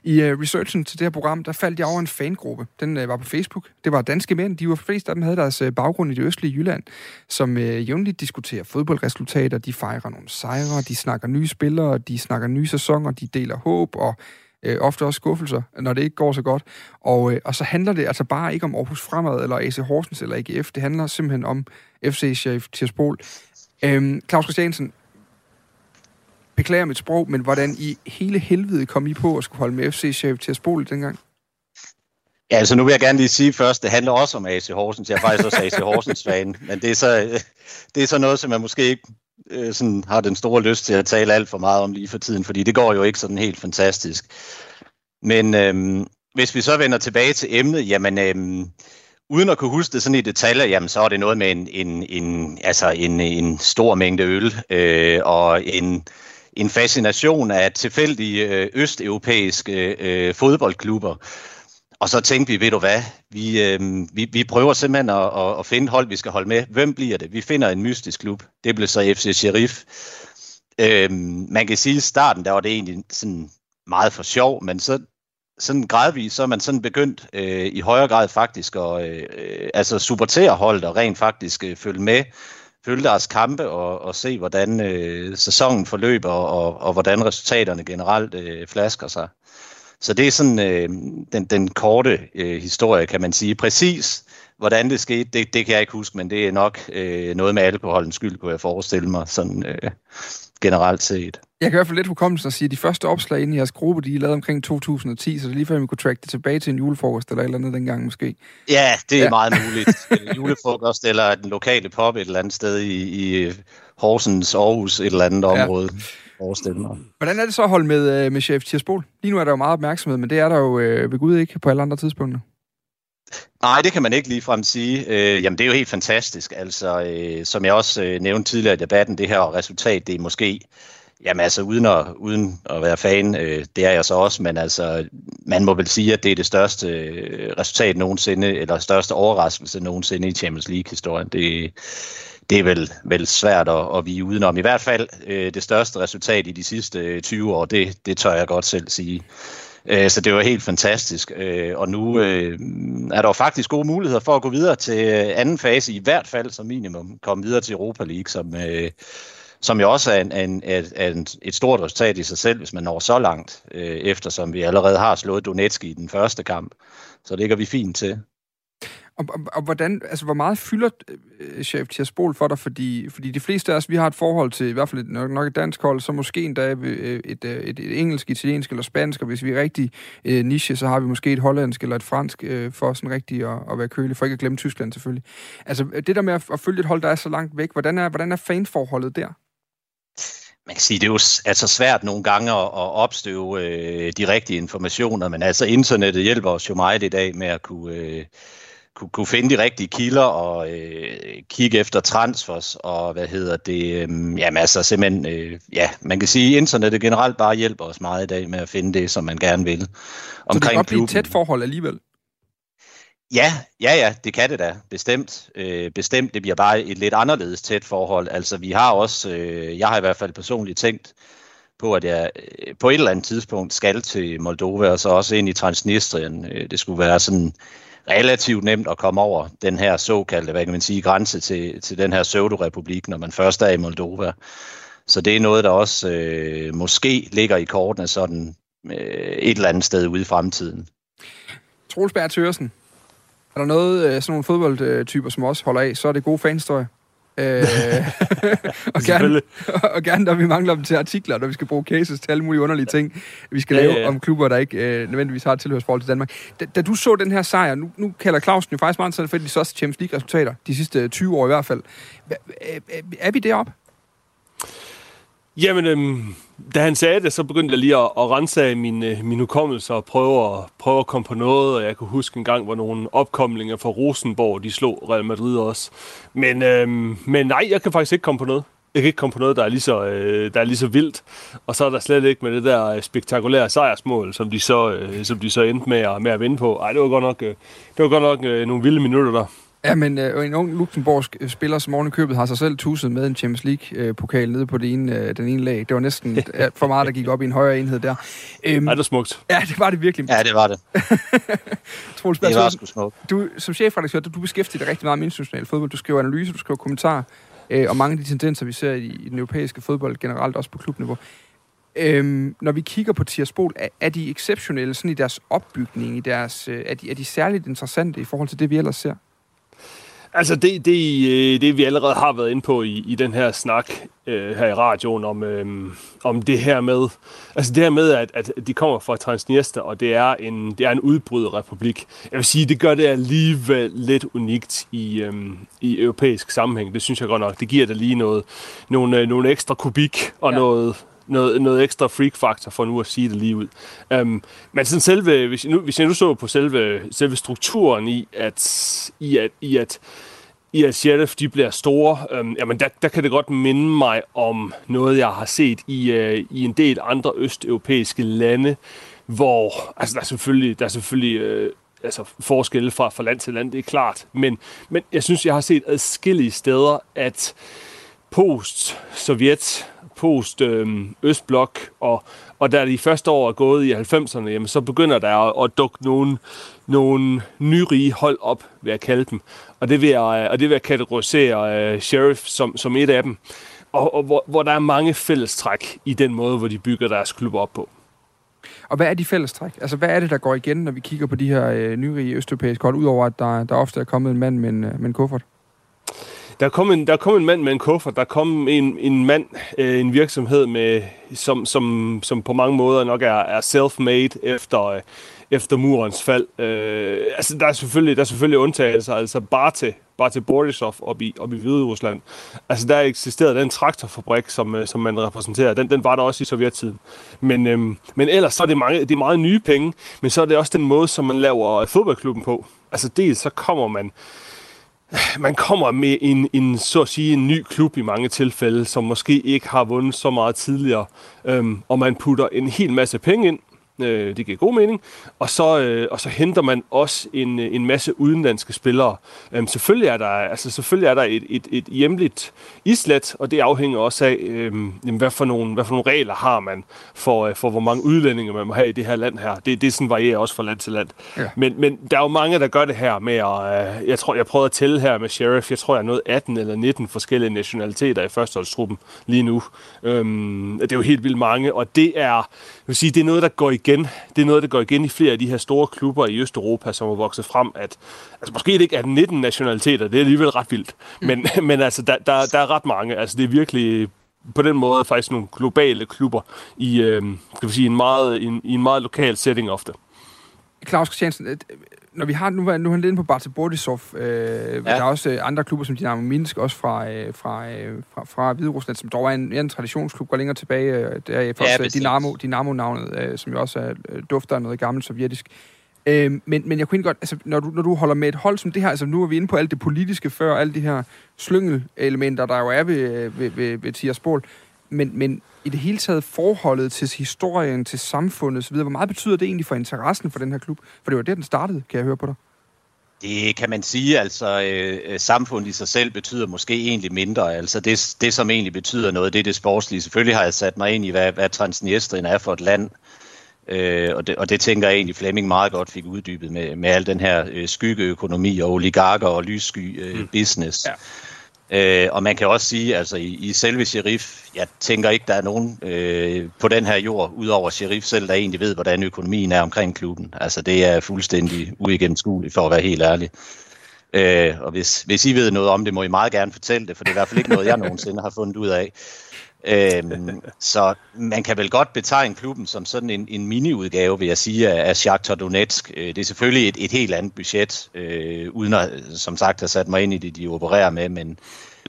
I uh, researchen til det her program, der faldt jeg over en fangruppe. Den uh, var på Facebook. Det var danske mænd. De var flest af dem havde deres uh, baggrund i det østlige Jylland, som uh, jævnligt diskuterer fodboldresultater. De fejrer nogle sejre, de snakker nye spillere, de snakker nye sæsoner, de deler håb og øh, ofte også skuffelser, når det ikke går så godt. Og, øh, og så handler det altså bare ikke om Aarhus Fremad, eller AC Horsens, eller AGF. Det handler simpelthen om FC-chef Tirsbol. Øhm, Claus Christiansen, beklager mit sprog, men hvordan i hele helvede kom I på at skulle holde med FC-chef Tirsbol dengang? Ja, altså nu vil jeg gerne lige sige først, det handler også om AC Horsens. Jeg er faktisk også AC Horsens-fan, men det er, så, det er så noget, som jeg måske ikke øh, sådan, har den store lyst til at tale alt for meget om lige for tiden, fordi det går jo ikke sådan helt fantastisk. Men øh, hvis vi så vender tilbage til emnet, jamen øh, uden at kunne huske det sådan i detaljer, jamen så er det noget med en, en, en, altså en, en stor mængde øl øh, og en, en fascination af tilfældige øh, østeuropæiske øh, fodboldklubber. Og så tænkte vi, ved du hvad, vi, øh, vi, vi prøver simpelthen at, at, at finde hold, vi skal holde med. Hvem bliver det? Vi finder en mystisk klub. Det blev så FC Sheriff. Øh, man kan sige, at i starten der var det egentlig sådan meget for sjov, men så sådan gradvist, så er man sådan begyndt øh, i højere grad faktisk at øh, altså supportere holdet og rent faktisk øh, følge med, følge deres kampe og, og se, hvordan øh, sæsonen forløber og, og hvordan resultaterne generelt øh, flasker sig. Så det er sådan øh, den, den korte øh, historie, kan man sige. Præcis hvordan det skete, det, det kan jeg ikke huske, men det er nok øh, noget med alkoholens skyld, kunne jeg forestille mig, sådan øh, generelt set. Jeg kan i hvert fald lidt hukommelsen at sige, at de første opslag inde i jeres gruppe, de er lavet omkring 2010, så det er lige før, vi kunne track det tilbage til en julefrokost eller et eller andet dengang måske. Ja, det er ja. meget muligt. julefrokost eller den lokale pop et eller andet sted i, i Horsens, Aarhus, et eller andet område. Forestille mig. Hvordan er det så at holde med, øh, med chef Tirsbol? Lige nu er der jo meget opmærksomhed, men det er der jo øh, ved Gud ikke på alle andre tidspunkter. Nej, det kan man ikke ligefrem sige. Øh, jamen, det er jo helt fantastisk. Altså, øh, som jeg også øh, nævnte tidligere i debatten, det her resultat, det er måske, jamen altså, uden at, uden at være fan, øh, det er jeg så også, men altså, man må vel sige, at det er det største øh, resultat nogensinde, eller største overraskelse nogensinde i Champions League-historien. Det, det er vel, vel svært at, at vige udenom. I hvert fald øh, det største resultat i de sidste øh, 20 år, det, det tør jeg godt selv sige. Øh, så det var helt fantastisk. Øh, og nu øh, er der jo faktisk gode muligheder for at gå videre til øh, anden fase, i hvert fald som minimum, komme videre til Europa League, som, øh, som jo også er, en, en, en, en, et stort resultat i sig selv, hvis man når så langt, øh, eftersom vi allerede har slået Donetsk i den første kamp. Så det ligger vi fint til. Og, og, og hvordan, altså, hvor meget fylder øh, chef Tirsbol for dig? Fordi, fordi de fleste af os, vi har et forhold til, i hvert fald et, nok, nok et dansk hold, så måske endda et, øh, et, øh, et, et engelsk, italiensk eller spansk, og hvis vi er rigtig øh, niche, så har vi måske et hollandsk eller et fransk, øh, for sådan rigtig at, at være kølig, for ikke at glemme Tyskland selvfølgelig. Altså, det der med at, at følge et hold, der er så langt væk, hvordan er, hvordan er fanforholdet der? man kan sige, det er jo altså svært nogle gange at, at opstøve øh, de rigtige informationer, men altså internettet hjælper os jo meget i dag med at kunne, øh, kunne, kunne finde de rigtige kilder og øh, kigge efter transfers og hvad hedder det, øh, jamen altså simpelthen, øh, ja, man kan sige, at internettet generelt bare hjælper os meget i dag med at finde det, som man gerne vil. Omkring Så det kan blive et tæt forhold alligevel? Ja, ja, ja, det kan det da, bestemt. Øh, bestemt, det bliver bare et lidt anderledes tæt forhold. Altså, vi har også, øh, jeg har i hvert fald personligt tænkt på, at jeg øh, på et eller andet tidspunkt skal til Moldova, og så også ind i Transnistrien. Øh, det skulle være sådan relativt nemt at komme over den her såkaldte, hvad kan man sige, grænse til, til den her pseudorepublik, når man først er i Moldova. Så det er noget, der også øh, måske ligger i kortene sådan øh, et eller andet sted ude i fremtiden. Troels Berg Thørsen, er der noget, øh, sådan nogle fodboldtyper som os holder af, så er det gode fanstøj? Øh, og, gerne, og gerne, når vi mangler dem til artikler, når vi skal bruge cases til alle mulige underlige ting, vi skal lave ja, ja. om klubber, der ikke øh, nødvendigvis har et tilhørsforhold til Danmark. Da, da du så den her sejr, nu, nu kalder Clausen jo faktisk meget for de største Champions League-resultater, de sidste 20 øh, år i hvert fald. Er vi deroppe? Jamen, øhm, da han sagde det, så begyndte jeg lige at, at rense af min, øh, min hukommelse og prøve at, prøve at komme på noget. Og jeg kunne huske en gang, hvor nogle opkomlinger fra Rosenborg, de slog Real Madrid også. Men, øh, men nej, jeg kan faktisk ikke komme på noget. Jeg kan ikke komme på noget, der er lige så, øh, der er lige så vildt. Og så er der slet ikke med det der øh, spektakulære sejrsmål, som de så, øh, som de så endte med at, med at vinde på. Ej, det var godt nok, øh, det var godt nok øh, nogle vilde minutter der. Ja, men øh, en ung luxemburgsk øh, spiller, som oven købet har sig selv tusset med en Champions League-pokal nede på det ene, øh, den ene lag. Det var næsten for meget, der gik op i en højere enhed der. Øhm, ja, det var smukt. Ja, det var det virkelig. Ja, det var det. Troels, det var sgu smukt. Du, som chefredaktør, du, du beskæftiger dig rigtig meget med international fodbold. Du skriver analyser, du skriver kommentarer, øh, og mange af de tendenser, vi ser i, i den europæiske fodbold generelt, også på klubniveau. Øhm, når vi kigger på Tierspol, er, er de exceptionelle sådan i deres opbygning, i deres, øh, er, de, er de særligt interessante i forhold til det, vi ellers ser? Altså det, det, øh, det, vi allerede har været inde på i, i den her snak øh, her i radioen om, øh, om det her med, altså det her med, at, at de kommer fra Transnistria, og det er en, det er en udbrydet republik. Jeg vil sige, det gør det alligevel lidt unikt i, øh, i europæisk sammenhæng. Det synes jeg godt nok. Det giver det lige noget, nogle, øh, nogle ekstra kubik og ja. noget, noget, noget ekstra freak-faktor, for nu at sige det lige ud. Øhm, men sådan selve, hvis jeg, nu, hvis jeg nu så på selve, selve strukturen i, at, i at, i at i at Sheriff de bliver store, øhm, jamen der, der kan det godt minde mig om noget, jeg har set i, øh, i en del andre østeuropæiske lande, hvor altså, der er selvfølgelig, der er selvfølgelig øh, altså, forskelle fra, fra land til land, det er klart, men, men jeg synes, jeg har set adskillige steder, at post-Sovjet post-Østblok, øhm, og, og da de første år er gået i 90'erne, jamen, så begynder der at, at dukke nogle, nogle nyrige hold op, vil jeg kalde dem. Og det vil jeg, øh, og det vil jeg kategorisere øh, Sheriff som, som et af dem. Og, og hvor, hvor der er mange fællestræk i den måde, hvor de bygger deres klub op på. Og hvad er de fællestræk? Altså, hvad er det, der går igen, når vi kigger på de her øh, nyrige østeuropæiske hold, udover at der, der ofte er kommet en mand med en, øh, med en kuffert? Der kom en, der kom en mand med en kuffert, der kom en, en mand, øh, en virksomhed, med, som, som, som på mange måder nok er, er self-made efter, øh, efter murens fald. Øh, altså, der er selvfølgelig, der er selvfølgelig undtagelser. Altså, bare til, bare til Borisov op i, op i Hvide Rusland. Altså, der eksisterede den traktorfabrik, som, øh, som man repræsenterer. Den, den var der også i sovjettiden. Men, øhm, men ellers så er det, mange, det er meget nye penge, men så er det også den måde, som man laver fodboldklubben på. Altså, dels så kommer man man kommer med en, en, så at sige, en ny klub i mange tilfælde, som måske ikke har vundet så meget tidligere, øhm, og man putter en hel masse penge ind, Øh, det giver god mening. Og så, øh, og så henter man også en, en masse udenlandske spillere. Øh, selvfølgelig er der, altså, selvfølgelig er der et, et, et hjemligt islet, og det afhænger også af, øh, hvad, for nogle, hvad for nogle regler har man for, øh, for, hvor mange udlændinge man må have i det her land her. Det, det sådan varierer også fra land til land. Ja. Men, men der er jo mange, der gør det her med at... Øh, jeg tror, jeg prøvede at tælle her med Sheriff. Jeg tror, jeg er nået 18 eller 19 forskellige nationaliteter i førsteholdstruppen lige nu. Øh, det er jo helt vildt mange, og det er, jeg vil sige, det er noget, der går i igen. Det er noget, der går igen i flere af de her store klubber i Østeuropa, som er vokset frem, at altså måske det ikke er 19 nationaliteter, det er alligevel ret vildt, mm. men, men altså, der, der, der er ret mange. Altså, det er virkelig på den måde faktisk nogle globale klubber i, øh, skal vi sige, en meget, en, i en meget lokal setting ofte. Claus Christiansen, når vi har, nu, nu er han lidt på Bartel Borisov, øh, ja. der er også øh, andre klubber som Dynamo Minsk, også fra, øh, fra, øh, fra, fra Hvide Rusland, som dog er en, en traditionsklub, går længere tilbage. Øh, der er først ja, Dynamo, Dynamo-navnet, øh, som jo også er, øh, dufter af noget gammelt sovjetisk. Øh, men, men jeg kunne godt, altså, når du, når du holder med et hold som det her, altså nu er vi inde på alt det politiske før, alle de her slyngel-elementer, der jo er ved, ved, ved, ved Tierspol, men, men i det hele taget forholdet til historien, til samfundet osv., hvor meget betyder det egentlig for interessen for den her klub? For det var der, den startede, kan jeg høre på dig. Det kan man sige, altså øh, samfundet i sig selv betyder måske egentlig mindre. Altså det, det, som egentlig betyder noget, det er det sportslige. Selvfølgelig har jeg sat mig ind i, hvad, hvad Transnistrien er for et land. Øh, og, det, og det tænker jeg egentlig Flemming meget godt fik uddybet med, med al den her øh, skyggeøkonomi og oligarker og lyssky øh, mm. business. Ja. Øh, og man kan også sige, altså i, i selve Sheriff, jeg tænker ikke, der er nogen øh, på den her jord, udover Sheriff selv, der egentlig ved, hvordan økonomien er omkring klubben. Altså det er fuldstændig uigennemskueligt, for at være helt ærlig. Øh, og hvis, hvis I ved noget om det, må I meget gerne fortælle det, for det er i hvert fald ikke noget, jeg nogensinde har fundet ud af. Øhm, så man kan vel godt betegne klubben som sådan en, en mini-udgave, vil jeg sige, af Shakhtar Donetsk. Øh, det er selvfølgelig et, et helt andet budget, øh, uden at, som sagt, have sat mig ind i det, de opererer med, men,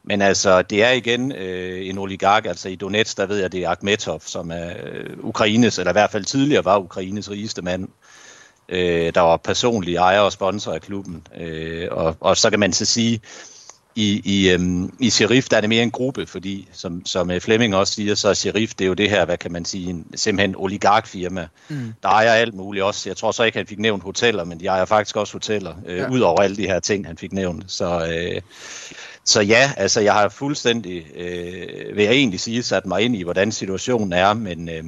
Men altså, det er igen øh, en oligark, altså i Donetsk, der ved jeg, det er Akhmetov, som er øh, Ukraines, eller i hvert fald tidligere var Ukraines rigeste mand, øh, der var personlig ejer og sponsor af klubben. Øh, og, og så kan man så sige, i, i, øhm, i Sheriff, der er det mere en gruppe, fordi som, som øh, Flemming også siger, så er Sheriff, det er jo det her, hvad kan man sige, en, simpelthen oligarkfirma, mm. der ejer alt muligt også. Jeg tror så ikke, han fik nævnt hoteller, men de ejer faktisk også hoteller, øh, ja. ud over alle de her ting, han fik nævnt. Så, øh, så ja, altså jeg har fuldstændig, øh, vil jeg egentlig sige, sat mig ind i, hvordan situationen er, men... Øh,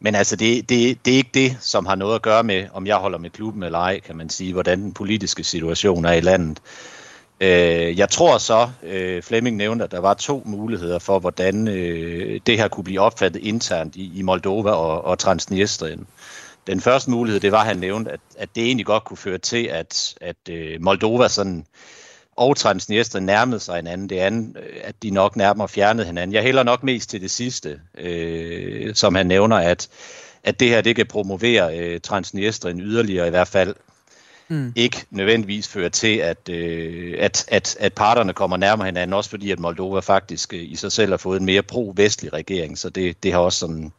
men altså, det, det, det er ikke det, som har noget at gøre med, om jeg holder med klubben eller ej, kan man sige, hvordan den politiske situation er i landet. Øh, jeg tror så, øh, Flemming nævnte, at der var to muligheder for, hvordan øh, det her kunne blive opfattet internt i, i Moldova og, og Transnistrien. Den første mulighed, det var, at han nævnte, at, at det egentlig godt kunne føre til, at, at øh, Moldova sådan, og Transnistrien nærmede sig hinanden. Det andet, øh, at de nok nærmere fjernede hinanden. Jeg hælder nok mest til det sidste, øh, som han nævner, at, at det her det kan promovere øh, Transnistrien yderligere i hvert fald mm. ikke nødvendigvis fører til, at, øh, at, at, at parterne kommer nærmere hinanden, også fordi at Moldova faktisk øh, i sig selv har fået en mere pro-vestlig regering, så det, det har også sådan,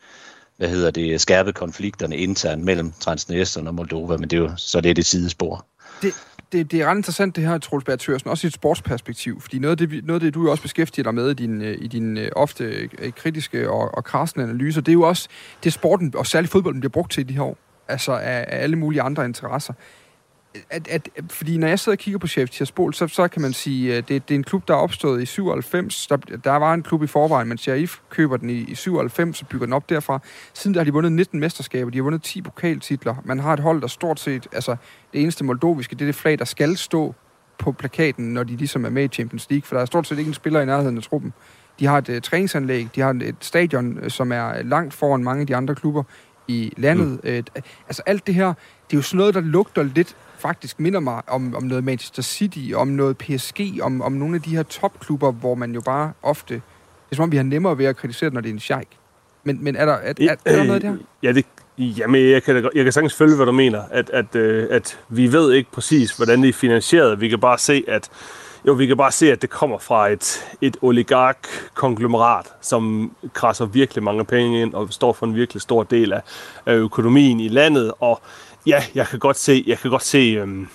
hvad hedder det, skærpet konflikterne internt mellem Transnistrien og Moldova, men det er jo så det er det sidespor. Det, det, det er ret interessant det her, Troels Berg Thørsen, også i et sportsperspektiv, fordi noget af det, noget af det du også beskæftiger dig med i din, øh, i din øh, ofte øh, kritiske og, og krassende analyser, det er jo også det sporten, og særligt fodbolden, bliver brugt til i de her år, altså af, af alle mulige andre interesser at, at, fordi når jeg sidder og kigger på Chef Tiraspol, så, så kan man sige, at det, det er en klub, der er opstået i 97. Der, der var en klub i forvejen, men Sheriff køber den i, i 97 og bygger den op derfra. Siden der har de vundet 19 mesterskaber, de har vundet 10 pokaltitler. Man har et hold, der stort set, altså det eneste moldoviske, det er det flag, der skal stå på plakaten, når de ligesom er med i Champions League, for der er stort set ikke en spiller i nærheden af truppen. De har et uh, træningsanlæg, de har et stadion, uh, som er langt foran mange af de andre klubber i landet. Mm. Uh, altså alt det her, det er jo sådan noget, der lugter lidt faktisk minder mig om, om noget Manchester City, om noget PSG, om, om nogle af de her topklubber, hvor man jo bare ofte... Det er som om, vi har nemmere ved at kritisere, når det er en sheik. Men, men er, der, er, er, er der noget der? Øh, ja, det, Jamen, jeg kan, jeg kan sagtens følge, hvad du mener. At, at, øh, at vi ved ikke præcis, hvordan det er finansieret. Vi kan bare se, at jo, vi kan bare se, at det kommer fra et, et oligark-konglomerat, som krasser virkelig mange penge ind og står for en virkelig stor del af, af økonomien i landet. Og Ja, jeg kan godt se, jeg kan godt se, øhm,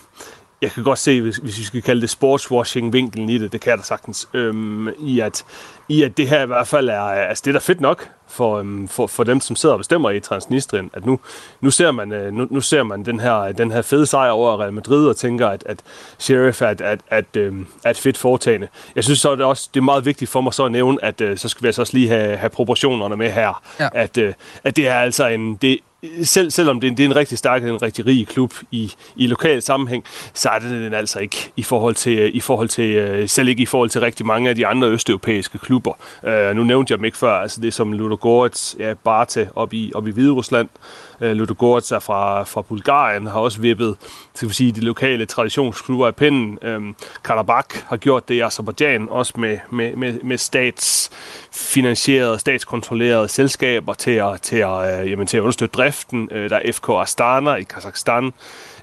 jeg kan godt se, hvis, hvis vi skal kalde det sportswashing-vinklen i det, det kan jeg da sagtens, øhm, i, at, i at det her i hvert fald er, altså det er da fedt nok for, øhm, for, for dem, som sidder og bestemmer i Transnistrien, at nu, nu, ser man, øh, nu, nu ser man den her, den her fede sejr over Real Madrid og tænker, at, at Sheriff er, at, at, at, øhm, er et fedt foretagende. Jeg synes så, det, også, det er meget vigtigt for mig så at nævne, at øh, så skal vi altså også lige have, have proportionerne med her. Ja. At, øh, at det er altså en, det, selv, selvom det, er, en, det er en rigtig stærk, en rigtig rig klub i, i lokal sammenhæng, så er det den altså ikke i forhold til, øh, i forhold til, øh, selv ikke i forhold til rigtig mange af de andre østeuropæiske klubber. Uh, nu nævnte jeg dem ikke før, altså det er som Ludogorets, ja, Barte op i, op i Hvide Rusland, Uh, Ludogorets er fra, fra Bulgarien, har også vippet skal vi sige, de lokale traditionsklubber af pinden. Uh, øhm, Karabakh har gjort det i Azerbaijan, også med, med, med, med statsfinansierede, statskontrollerede selskaber til at, til at, uh, jamen, til at understøtte driften. Uh, der er FK Astana i Kazakhstan,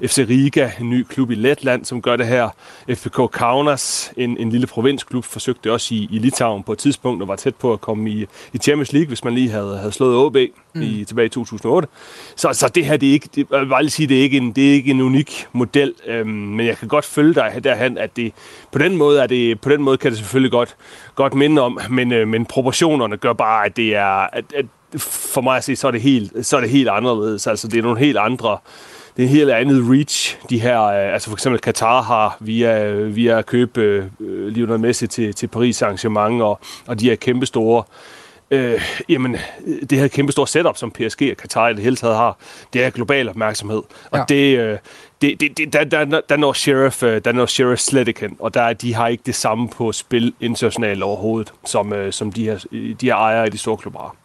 FC Riga, en ny klub i Letland, som gør det her. FBK Kaunas, en, en lille provinsklub, forsøgte også i, i Litauen på et tidspunkt, og var tæt på at komme i, i Champions League, hvis man lige havde, havde slået OB mm. i, tilbage i 2008. Så, så det her, det er ikke, det, jeg vil bare lige sige, det er ikke en, det er ikke en unik model, øhm, men jeg kan godt følge dig derhen, at det, på den måde, er det, på den måde kan det selvfølgelig godt, godt minde om, men, øh, men proportionerne gør bare, at det er, at, at for mig at se, så er det helt, så er det helt anderledes. Altså, det er nogle helt andre det er en helt andet reach, de her, øh, altså for eksempel Qatar har via, via at købe øh, Lionel Messi til, til Paris arrangement, og, og de her kæmpe store øh, jamen, det her kæmpe store setup, som PSG og Qatar i det hele taget har, det er global opmærksomhed. Og ja. det, øh, det, det, det, der, der, der, når Sheriff, øh, der når Sheriff slet ikke og der, de har ikke det samme på spil internationalt overhovedet, som, øh, som de her, de her ejere i de store klubber.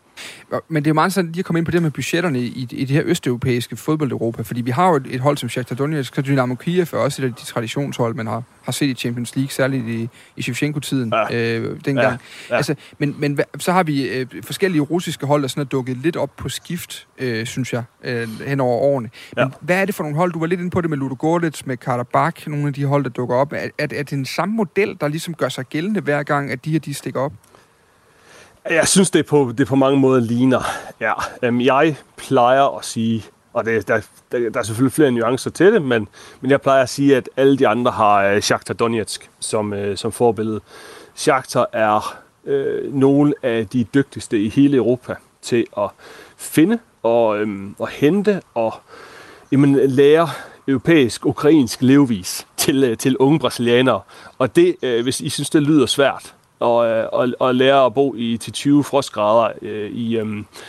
Men det er jo meget sådan, at de har kommet ind på det med budgetterne i, i det her østeuropæiske fodbold-Europa, fordi vi har jo et, et hold som Shakhtar Donetsk, og Dynamo Kiev er også et af de traditionshold, man har, har set i Champions League, særligt i, i Shevchenko-tiden ja. øh, dengang. Ja. Ja. Altså, men, men så har vi øh, forskellige russiske hold, der sådan er dukket lidt op på skift, øh, synes jeg, øh, hen over årene. Men ja. hvad er det for nogle hold? Du var lidt inde på det med Ludogorets, med Karabakh, nogle af de hold, der dukker op. Er, er, er det den samme model, der ligesom gør sig gældende hver gang, at de her, de stikker op? Jeg synes, det på, det på mange måder ligner. Ja, øhm, jeg plejer at sige, og det, der, der, der er selvfølgelig flere nuancer til det, men, men jeg plejer at sige, at alle de andre har øh, Shakhtar Donetsk som, øh, som forbillede. Shakhtar er øh, nogle af de dygtigste i hele Europa til at finde og, øh, og hente og jamen, lære europæisk, ukrainsk levevis til, øh, til unge brasilianere. Og det, øh, hvis I synes, det lyder svært, Øh, og, og, og lære at bo i til 20 frostgrader øh, i, øh,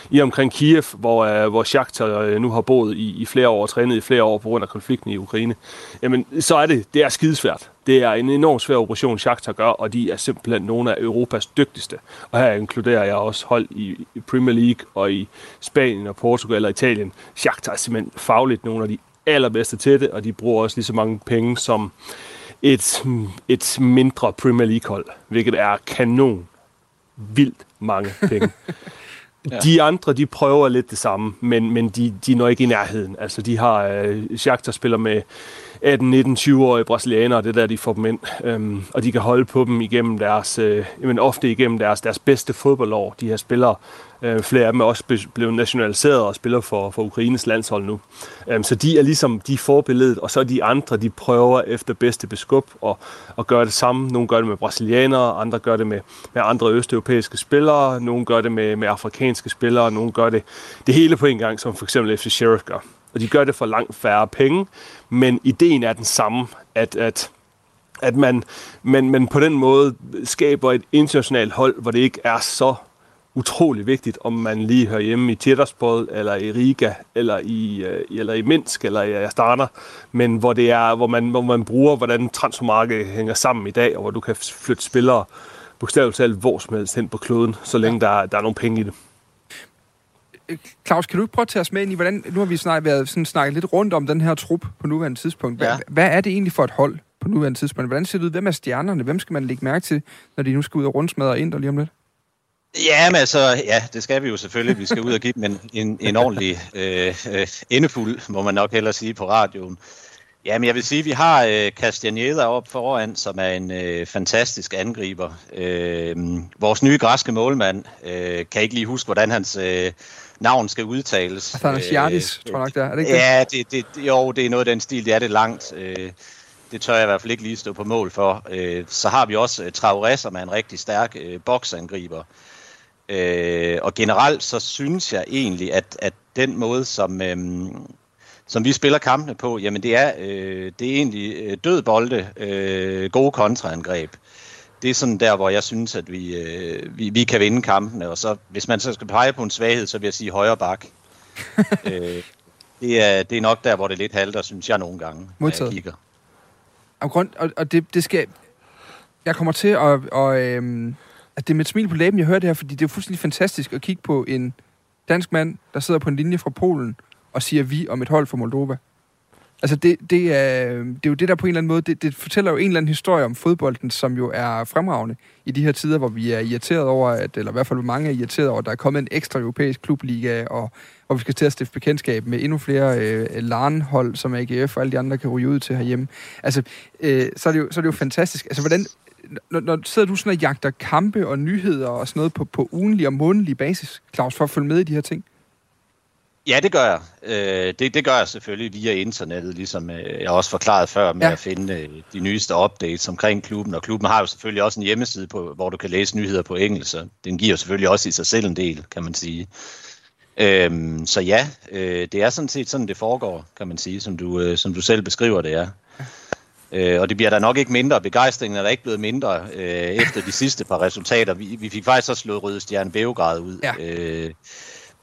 i omkring Kiev, hvor, øh, hvor Shakhtar øh, nu har boet i, i flere år og trænet i flere år på grund af konflikten i Ukraine, jamen så er det, det er skidesvært. Det er en enormt svær operation, Shakhtar gør, og de er simpelthen nogle af Europas dygtigste. Og her inkluderer jeg også hold i, i Premier League og i Spanien og Portugal og Italien. Shakhtar er simpelthen fagligt nogle af de allerbedste til det, og de bruger også lige så mange penge som et, et mindre Premier League-hold, hvilket er kanon vildt mange penge. ja. De andre, de prøver lidt det samme, men, men de, de når ikke i nærheden. Altså, de har øh, Shakhtar spiller med 18, 19, 20-årige brasilianere, det der, de får dem ind. Øhm, og de kan holde på dem igennem deres, øh, jamen ofte igennem deres, deres bedste fodboldår. De her spillere, øh, flere af dem er også blevet nationaliseret og spiller for, for Ukraines landshold nu. Øhm, så de er ligesom, de er forbilledet, og så er de andre, de prøver efter bedste beskub og, og gøre det samme. Nogle gør det med brasilianere, andre gør det med, med andre østeuropæiske spillere, nogle gør det med, med afrikanske spillere, nogle gør det det hele på en gang, som for eksempel FC Sheriff gør og de gør det for langt færre penge, men ideen er den samme, at, at at man, man, man på den måde skaber et internationalt hold, hvor det ikke er så utrolig vigtigt, om man lige hører hjemme i Tjeterspod, eller i Riga, eller i, øh, eller i Minsk, eller i Astana, men hvor, det er, hvor, man, hvor man bruger, hvordan transfermarkedet hænger sammen i dag, og hvor du kan flytte spillere bogstaveligt talt hvor som helst hen på kloden, så længe der, der er nogle penge i det. Claus, kan du ikke prøve at tage os med ind i, hvordan, nu har vi snart været sådan snakket lidt rundt om den her trup på nuværende tidspunkt. Hvad, ja. hvad er det egentlig for et hold på nuværende tidspunkt? Hvordan ser det ud? Hvem er stjernerne? Hvem skal man lægge mærke til, når de nu skal ud og rundsmadre ind og lige om lidt? Ja, men altså, ja, det skal vi jo selvfølgelig. Vi skal ud og give dem en, en, en ordentlig øh, øh, endefuld, må man nok hellere sige på radioen. Ja, men jeg vil sige, at vi har øh, Castaneda op foran, som er en øh, fantastisk angriber. Øh, vores nye græske målmand øh, kan ikke lige huske, hvordan hans øh, navn skal udtales. Athanasiadis, øh, tror jeg nok, det er. er det ikke ja, det, det, jo, det er noget af den stil. Det er det langt. Øh, det tør jeg i hvert fald ikke lige stå på mål for. Øh, så har vi også øh, Traoré, som er en rigtig stærk øh, boksangriber. Øh, og generelt så synes jeg egentlig, at, at den måde, som, øh, som vi spiller kampene på, jamen det er, øh, det er egentlig øh, død bolde, øh, gode kontraangreb det er sådan der, hvor jeg synes, at vi, øh, vi, vi kan vinde kampene. Og så, hvis man så skal pege på en svaghed, så vil jeg sige højre bak. øh, det, er, det er nok der, hvor det er lidt halter, synes jeg nogle gange, Modtaget. når jeg kigger. Og, grund, og, og det, det skal... Jeg kommer til at... Og, øhm, at det er med et smil på læben, jeg hører det her, fordi det er fuldstændig fantastisk at kigge på en dansk mand, der sidder på en linje fra Polen og siger vi om et hold for Moldova. Altså, det, det, er, det er jo det, der på en eller anden måde, det, det fortæller jo en eller anden historie om fodbolden, som jo er fremragende i de her tider, hvor vi er irriteret over, at, eller i hvert fald mange er irriteret over, at der er kommet en ekstra europæisk klubliga, og og vi skal til at stifte bekendtskab med endnu flere øh, LAN-hold, som AGF og alle de andre kan ryge ud til herhjemme. Altså, øh, så, er det jo, så er det jo fantastisk. Altså, hvordan, når, når sidder du sådan og jagter kampe og nyheder og sådan noget på, på ugenlig og månedlig basis, Claus, for at følge med i de her ting? Ja, det gør jeg. Øh, det, det gør jeg selvfølgelig via internettet, ligesom øh, jeg også forklaret før med ja. at finde øh, de nyeste updates omkring klubben. Og klubben har jo selvfølgelig også en hjemmeside, på, hvor du kan læse nyheder på engelsk, så den giver selvfølgelig også i sig selv en del, kan man sige. Øhm, så ja, øh, det er sådan set sådan, det foregår, kan man sige, som du, øh, som du selv beskriver det er. Øh, og det bliver der nok ikke mindre. Begejstringen er der ikke blevet mindre øh, efter de sidste par resultater. Vi, vi fik faktisk også slået Røde Stjerne Beograd ud. Ja. Øh,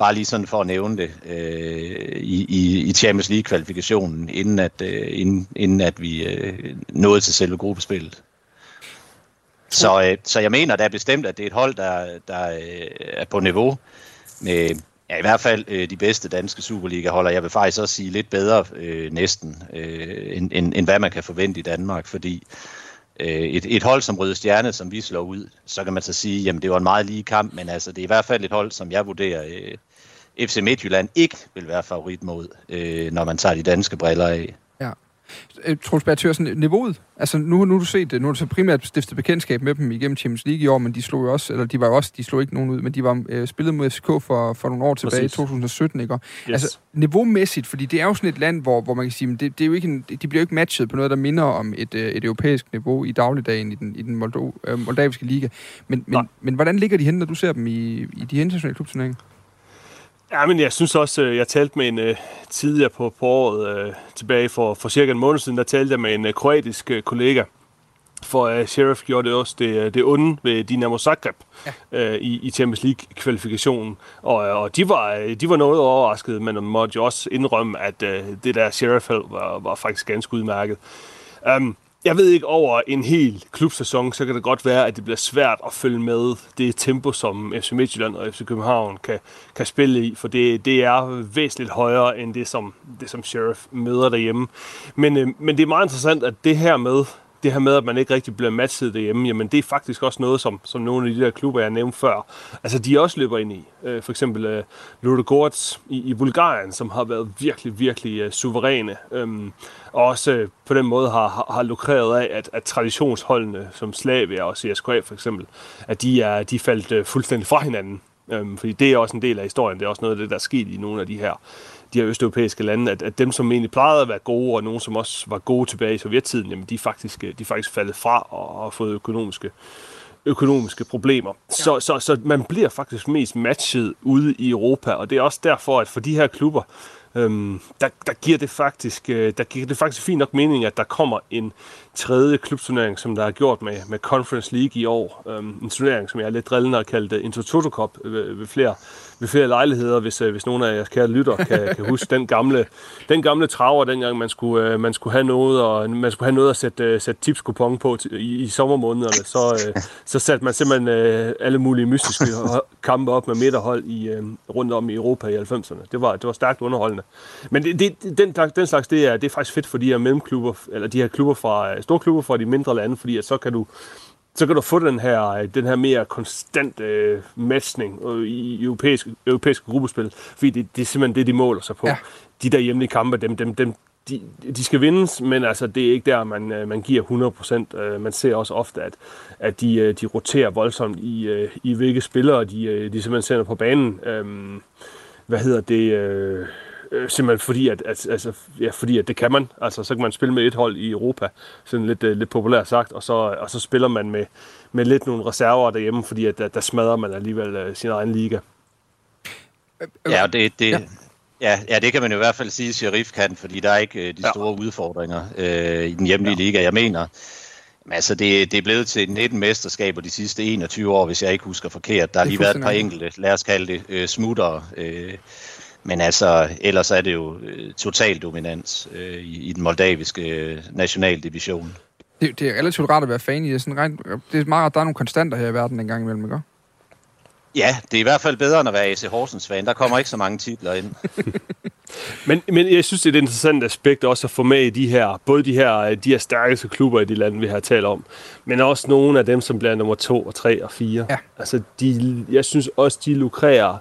Bare lige sådan for at nævne det øh, i, i, Champions League-kvalifikationen, inden at, øh, inden, inden at vi øh, nåede til selve gruppespillet. Så, øh, så jeg mener da bestemt, at det er et hold, der, der øh, er på niveau. med ja, i hvert fald øh, de bedste danske Superliga-holder. Jeg vil faktisk også sige lidt bedre øh, næsten, øh, end, end, end hvad man kan forvente i Danmark, fordi øh, et, et hold som Røde Stjerne, som vi slår ud, så kan man så sige, jamen det var en meget lige kamp, men altså det er i hvert fald et hold, som jeg vurderer, øh, FC Midtjylland ikke vil være favorit mod, øh, når man tager de danske briller af. Ja. Øh, Troels sådan niveauet, altså nu, nu har du set det, nu har du så primært stiftet bekendtskab med dem igennem Champions League i år, men de slog jo også, eller de var jo også, de slog ikke nogen ud, men de var øh, spillet mod FCK for, for nogle år tilbage Præcis. i 2017, ikke? Yes. Altså niveaumæssigt, fordi det er jo sådan et land, hvor, hvor man kan sige, det, det er jo ikke en, de bliver jo ikke matchet på noget, der minder om et, øh, et europæisk niveau i dagligdagen i den, i den Moldo, øh, moldaviske liga. Men, men, men hvordan ligger de hen, når du ser dem i, i de internationale klubturneringer? Ja, men jeg synes også, øh, jeg talte med en uh, tidligere på, på året, uh, tilbage for, for cirka en måned siden, der talte jeg med en uh, kroatisk uh, kollega, for uh, Sheriff gjorde det også det, det onde ved Dinamo Zagreb ja. uh, i, i Champions League-kvalifikationen. Og, og de, var, de var noget overrasket, men måtte jo også indrømme, at uh, det der Sheriff var, var faktisk ganske udmærket. Um, jeg ved ikke, over en hel klubsæson, så kan det godt være, at det bliver svært at følge med det tempo, som FC Midtjylland og FC København kan, kan spille i, for det, det er væsentligt højere end det, som, det, som Sheriff møder derhjemme. Men, øh, men det er meget interessant, at det her med, det her med, at man ikke rigtig bliver matchet derhjemme, jamen det er faktisk også noget, som, som nogle af de der klubber, jeg nævnte før, altså de også løber ind i. Øh, for eksempel øh, Ludogorets i, i Bulgarien, som har været virkelig, virkelig øh, suveræne. Øhm, og også øh, på den måde har, har, har lukreret af, at, at traditionsholdene som Slavia og CSKA for eksempel, at de er, de faldt øh, fuldstændig fra hinanden. Øhm, fordi det er også en del af historien. Det er også noget af det, der er sket i nogle af de her de her østeuropæiske lande, at, at dem, som egentlig plejede at være gode, og nogen, som også var gode tilbage i sovjettiden, jamen de er faktisk, de er faktisk faldet fra og har fået økonomiske, økonomiske problemer. Ja. Så, så, så man bliver faktisk mest matchet ude i Europa, og det er også derfor, at for de her klubber, øhm, der, der, giver det faktisk, øh, der giver det faktisk fint nok mening, at der kommer en tredje klubturnering, som der er gjort med, med Conference League i år. Øhm, en turnering, som jeg er lidt drillende har kaldt Intertoto Cup ved, ved flere ved flere lejligheder, hvis, øh, hvis nogle af jeres kære lytter kan, kan huske den gamle, den gamle traver, dengang man skulle, øh, man skulle have noget, og man skulle have noget at sætte, øh, sætte tipskupon på i, i sommermånederne, så, så satte man simpelthen alle mulige mystiske kampe op med midterhold i, rundt om i Europa i 90'erne. Det var, det var stærkt underholdende. Men det, det, den, den slags, det er, det er faktisk fedt for de her mellemklubber, eller de her klubber fra, store klubber fra de mindre lande, fordi at så kan du så kan du få den her, den her mere konstant øh, matchning øh, i europæiske, europæiske gruppespil, fordi det, det er simpelthen det, de måler sig på. Ja. De der hjemlige kampe, dem, dem, dem, de, de skal vindes, men altså, det er ikke der, man, øh, man giver 100 procent. Øh, man ser også ofte, at, at de, de roterer voldsomt i, i hvilke spillere de, de simpelthen sender på banen. Øhm, hvad hedder det? Øh, simpelthen fordi, at, at, altså, ja, fordi at det kan man. Altså, så kan man spille med et hold i Europa, sådan lidt, uh, lidt populært sagt, og så, og så spiller man med, med lidt nogle reserver derhjemme, fordi at, der, der smadrer man alligevel uh, sin egen liga. Ja, det, det, ja. Ja, ja, det kan man jo i hvert fald sige, at Sheriff kan, fordi der er ikke uh, de store ja. udfordringer uh, i den hjemlige ja. liga. Jeg mener, men altså, det, det er blevet til 19 mesterskaber de sidste 21 år, hvis jeg ikke husker forkert. Der har lige været et par enkelte, lad os kalde det, uh, smutter. Uh, men altså, ellers er det jo øh, total dominans øh, i, i den moldaviske øh, nationaldivision. Det, det er relativt rart at være fan i. Det er, sådan rent, det er meget rart, at der er nogle konstanter her i verden en gang imellem, ikke? Ja, det er i hvert fald bedre end at være AC Horsens fan. Der kommer ikke så mange titler ind. men, men jeg synes, det er et interessant aspekt også at få med i de her, både de her, de her stærkeste klubber i de lande, vi har talt om, men også nogle af dem, som bliver nummer 2 og 3 og 4. Ja. Altså, de, jeg synes også, de lukrerer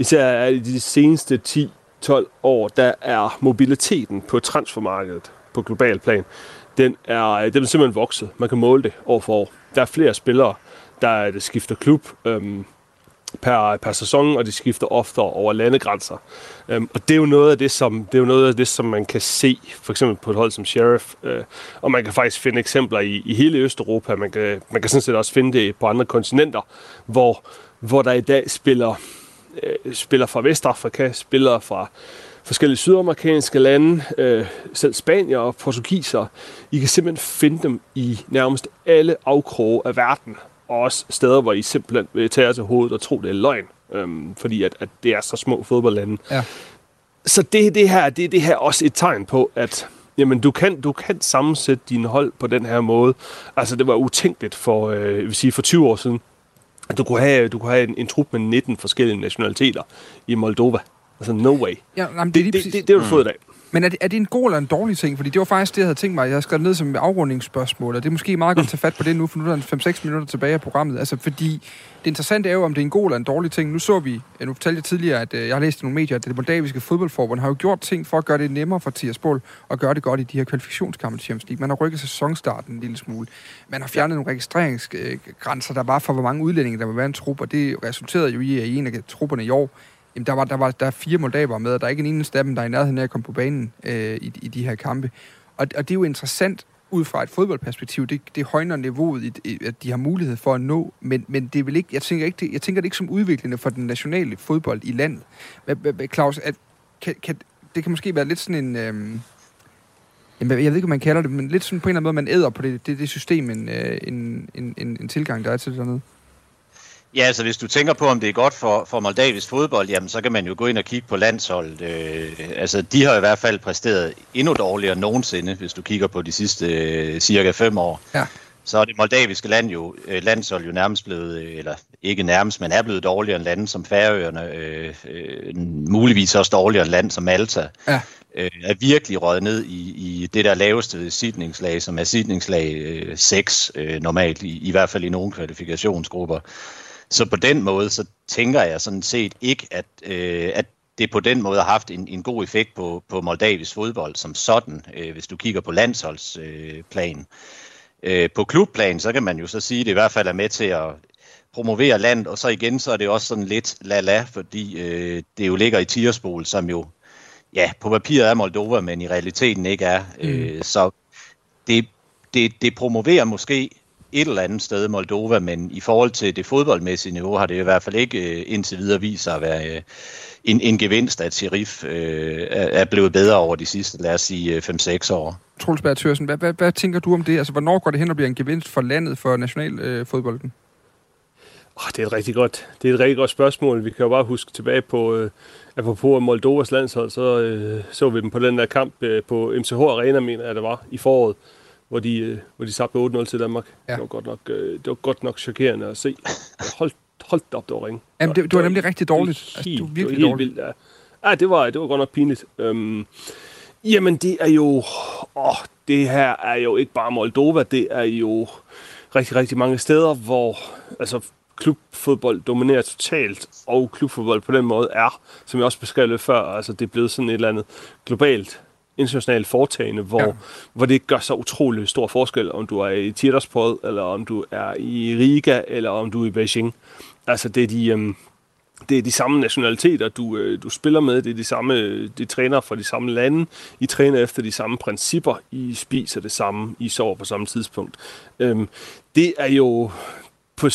især i de seneste 10-12 år, der er mobiliteten på transfermarkedet på global plan, den er, den er simpelthen vokset. Man kan måle det år for år. Der er flere spillere, der skifter klub øhm, per, per sæson, og de skifter oftere over landegrænser. Øhm, og det er jo noget af det, som det er jo noget af det, som man kan se, for eksempel på et hold som Sheriff, øh, og man kan faktisk finde eksempler i, i hele Østeuropa. Man kan, man kan sådan set også finde det på andre kontinenter, hvor, hvor der i dag spiller øh, spiller fra Vestafrika, spiller fra forskellige sydamerikanske lande, øh, selv spanier og portugiser. I kan simpelthen finde dem i nærmest alle afkroge af verden, og også steder, hvor I simpelthen vil tage til hovedet og tro, det er løgn, øh, fordi at, at det er så små fodboldlande. Ja. Så det, det her, det, det her også et tegn på, at jamen, du kan, du kan sammensætte dine hold på den her måde. Altså, det var utænkeligt for, øh, vil sige, for 20 år siden, du kunne have, du kunne have en, en trup med 19 forskellige nationaliteter i Moldova. Altså, no way. Ja, jamen, det, det, det, det, det har du fået i dag. Men er det, er det en god eller en dårlig ting? Fordi det var faktisk det, jeg havde tænkt mig. Jeg har skrevet ned som afrundingsspørgsmål, og det er måske meget godt at tage fat på det nu, for nu er der 5-6 minutter tilbage af programmet. Altså, fordi det interessante er jo, om det er en god eller en dårlig ting. Nu så vi, nu fortalte jeg tidligere, at øh, jeg har læst i nogle medier, at det moldaviske fodboldforbund har jo gjort ting for at gøre det nemmere for Tiersbol og gøre det godt i de her kvalifikationskampe til Champions League. Man har rykket sæsonstarten en lille smule. Man har fjernet nogle registreringsgrænser, der var for, hvor mange udlændinge der må være en trup, og det resulterede jo i, at en af trupperne i år Jamen, der var, der var der er fire moldaver med, og der er ikke en eneste af dem, der er i nærheden af at komme på banen øh, i, i de her kampe. Og, og det er jo interessant ud fra et fodboldperspektiv. Det, det højner niveauet, i, at de har mulighed for at nå, men, men det vil ikke, jeg tænker ikke, det, jeg tænker det ikke som udviklende for den nationale fodbold i landet. Claus, at, kan, kan, det kan måske være lidt sådan en... Øhm, jeg ved ikke, hvad man kalder det, men lidt sådan på en eller anden måde, man æder på det, det, det system, en, øh, en, en, en tilgang, der er til det dernede. Ja, altså hvis du tænker på, om det er godt for, for Moldavisk fodbold, jamen så kan man jo gå ind og kigge på landsholdet. Øh, altså de har i hvert fald præsteret endnu dårligere end nogensinde, hvis du kigger på de sidste øh, cirka fem år. Ja. Så er det moldaviske land jo, øh, landshold jo nærmest blevet, øh, eller ikke nærmest, men er blevet dårligere end lande som Færøerne, øh, øh, muligvis også dårligere end land som Malta. Ja. Øh, er virkelig røget ned i, i det der laveste sidningslag, som er sidningslag øh, 6 øh, normalt, i, i hvert fald i nogle kvalifikationsgrupper. Så på den måde, så tænker jeg sådan set ikke, at, øh, at det på den måde har haft en, en god effekt på, på Moldavisk fodbold som sådan, øh, hvis du kigger på landsholdsplan. Øh, på klubplan, så kan man jo så sige, at det i hvert fald er med til at promovere land, og så igen, så er det også sådan lidt la-la, fordi øh, det jo ligger i Tierspol, som jo, ja, på papiret er Moldova, men i realiteten ikke er. Mm. Øh, så det, det, det promoverer måske et eller andet sted Moldova, men i forhold til det fodboldmæssige niveau har det i hvert fald ikke øh, indtil videre vist sig at være øh, en, en gevinst, at Sheriff øh, er blevet bedre over de sidste, lad os sige, 5-6 øh, år. Troels Berg Thørsen, hvad, hvad, hvad tænker du om det? Altså, hvornår går det hen og bliver en gevinst for landet, for nationalfodbolden? Øh, oh, det er et rigtig godt, det er et rigtig godt spørgsmål. Vi kan jo bare huske tilbage på, øh, apropos Moldovas landshold, så øh, så vi dem på den der kamp øh, på MCH Arena, mener jeg det var, i foråret hvor de, øh, hvor de sabte 8-0 til Danmark. Ja. Det, var godt nok, øh, det var godt nok chokerende at se. Hold, hold op, det var ringe. Jamen, det, det var nemlig rigtig dårligt. Altså, det var virkelig det var dårligt. Vildt, ja. ja, det var, det var godt nok pinligt. Øhm, jamen, det er jo... Åh, det her er jo ikke bare Moldova, det er jo rigtig, rigtig mange steder, hvor altså, klubfodbold dominerer totalt, og klubfodbold på den måde er, som jeg også beskrev lidt før, altså det er blevet sådan et eller andet globalt internationale foretagende, hvor, ja. hvor det gør så utrolig stor forskel, om du er i Tiraspol, eller om du er i Riga, eller om du er i Beijing. Altså, det er de, øhm, det er de samme nationaliteter, du, øh, du spiller med, det er de samme, de træner fra de samme lande, I træner efter de samme principper, I spiser det samme, I sover på samme tidspunkt. Øhm, det er jo, på,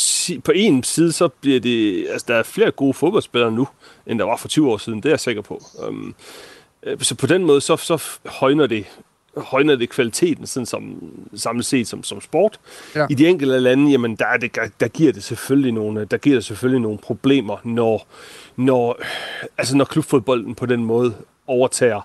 på en side, så bliver det, altså der er flere gode fodboldspillere nu, end der var for 20 år siden, det er jeg sikker på. Øhm, Øh, så på den måde, så, så højner det højner det kvaliteten sådan som, samlet set som, som sport. Ja. I de enkelte lande, jamen der, er det, der, giver det selvfølgelig nogle, der giver det selvfølgelig nogle problemer, når, når, altså når klubfodbolden på den måde overtager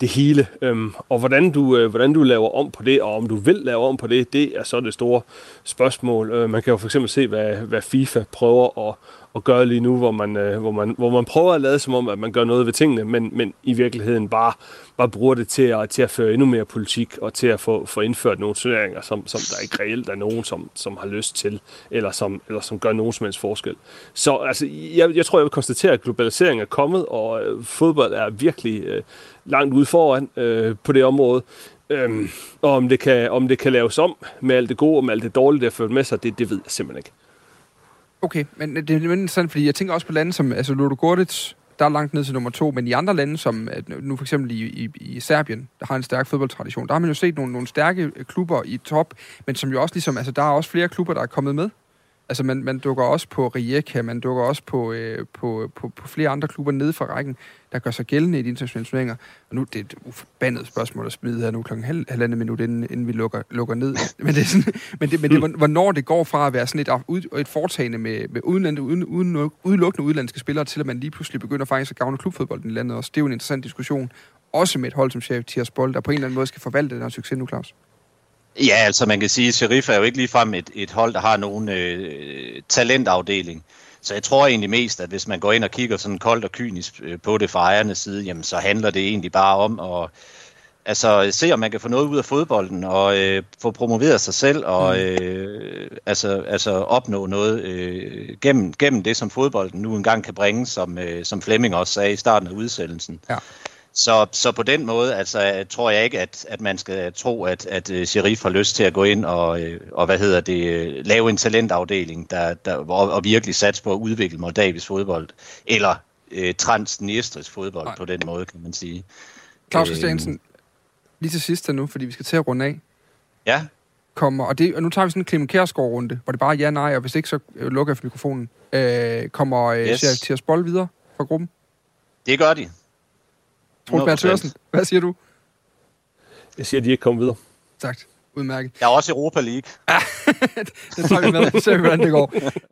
det hele. Øhm, og hvordan du, øh, hvordan du laver om på det, og om du vil lave om på det, det er så det store spørgsmål. Øh, man kan jo for eksempel se, hvad, hvad FIFA prøver at, at gøre lige nu, hvor man, øh, hvor, man, hvor man prøver at lade som om, at man gør noget ved tingene, men, men i virkeligheden bare, bare bruger det til at, til at føre endnu mere politik, og til at få, få indført nogle turneringer, som, som der ikke reelt er nogen, som, som har lyst til, eller som, eller som gør nogen som helst forskel. Så altså, jeg, jeg tror, jeg vil konstatere, at globaliseringen er kommet, og øh, fodbold er virkelig øh, langt ude foran øh, på det område. Øhm, og om det, kan, om det kan laves om med alt det gode og med alt det dårlige, der ført med sig, det, det ved jeg simpelthen ikke. Okay, men øh, det er interessant, fordi jeg tænker også på lande som, altså Ludo Gordic, der er langt ned til nummer to, men i andre lande, som øh, nu for eksempel i, i, i Serbien, der har en stærk fodboldtradition, der har man jo set nogle, nogle stærke klubber i top, men som jo også ligesom, altså der er også flere klubber, der er kommet med. Altså, man, man dukker også på Rijeka, man dukker også på, øh, på, på, på flere andre klubber nede fra rækken, der gør sig gældende i de internationale turneringer. Og nu det er et uforbandet spørgsmål at smide her nu klokken halv, halvandet minut, inden, inden vi lukker, lukker ned. Men det, er sådan, men, det, men det, hvornår det går fra at være sådan et, et foretagende med, med udenland, uden, uden, udelukkende udlandske spillere, til at man lige pludselig begynder faktisk at gavne klubfodbolden i landet også. Det er jo en interessant diskussion. Også med et hold som Chef Tiers Bold, der på en eller anden måde skal forvalte den her succes nu, Claus. Ja, altså man kan sige, at Sheriff er jo ikke ligefrem et, et hold, der har nogen øh, talentafdeling. Så jeg tror egentlig mest, at hvis man går ind og kigger sådan koldt og kynisk øh, på det fra ejernes side, jamen så handler det egentlig bare om at altså, se, om man kan få noget ud af fodbolden og øh, få promoveret sig selv og mm. øh, altså, altså opnå noget øh, gennem, gennem det, som fodbolden nu engang kan bringe, som, øh, som Flemming også sagde i starten af udsendelsen. Ja. Så, så på den måde, altså, tror jeg ikke, at, at man skal tro, at, at uh, Sheriff har lyst til at gå ind og, uh, og hvad hedder det, lave en talentafdeling, der, der, og, og virkelig satse på at udvikle Moldavis fodbold, eller uh, Transnistris fodbold Nej. på den måde, kan man sige. Claus Christiansen, lige til sidst nu, fordi vi skal til at runde af. Ja. Kommer, og, det, og nu tager vi sådan en Clemen Kjærsgaard-runde, hvor det bare er ja, nej, og hvis ikke, så lukker jeg for mikrofonen. Øh, kommer øh, yes. Sheriff Bold videre fra gruppen? Det gør de. Troels Tørsen, hvad siger du? Jeg siger, at de ikke kommer videre. Tak. Udmærket. Jeg er også Europa League. det tager vi med. Så ser vi, hvordan det går.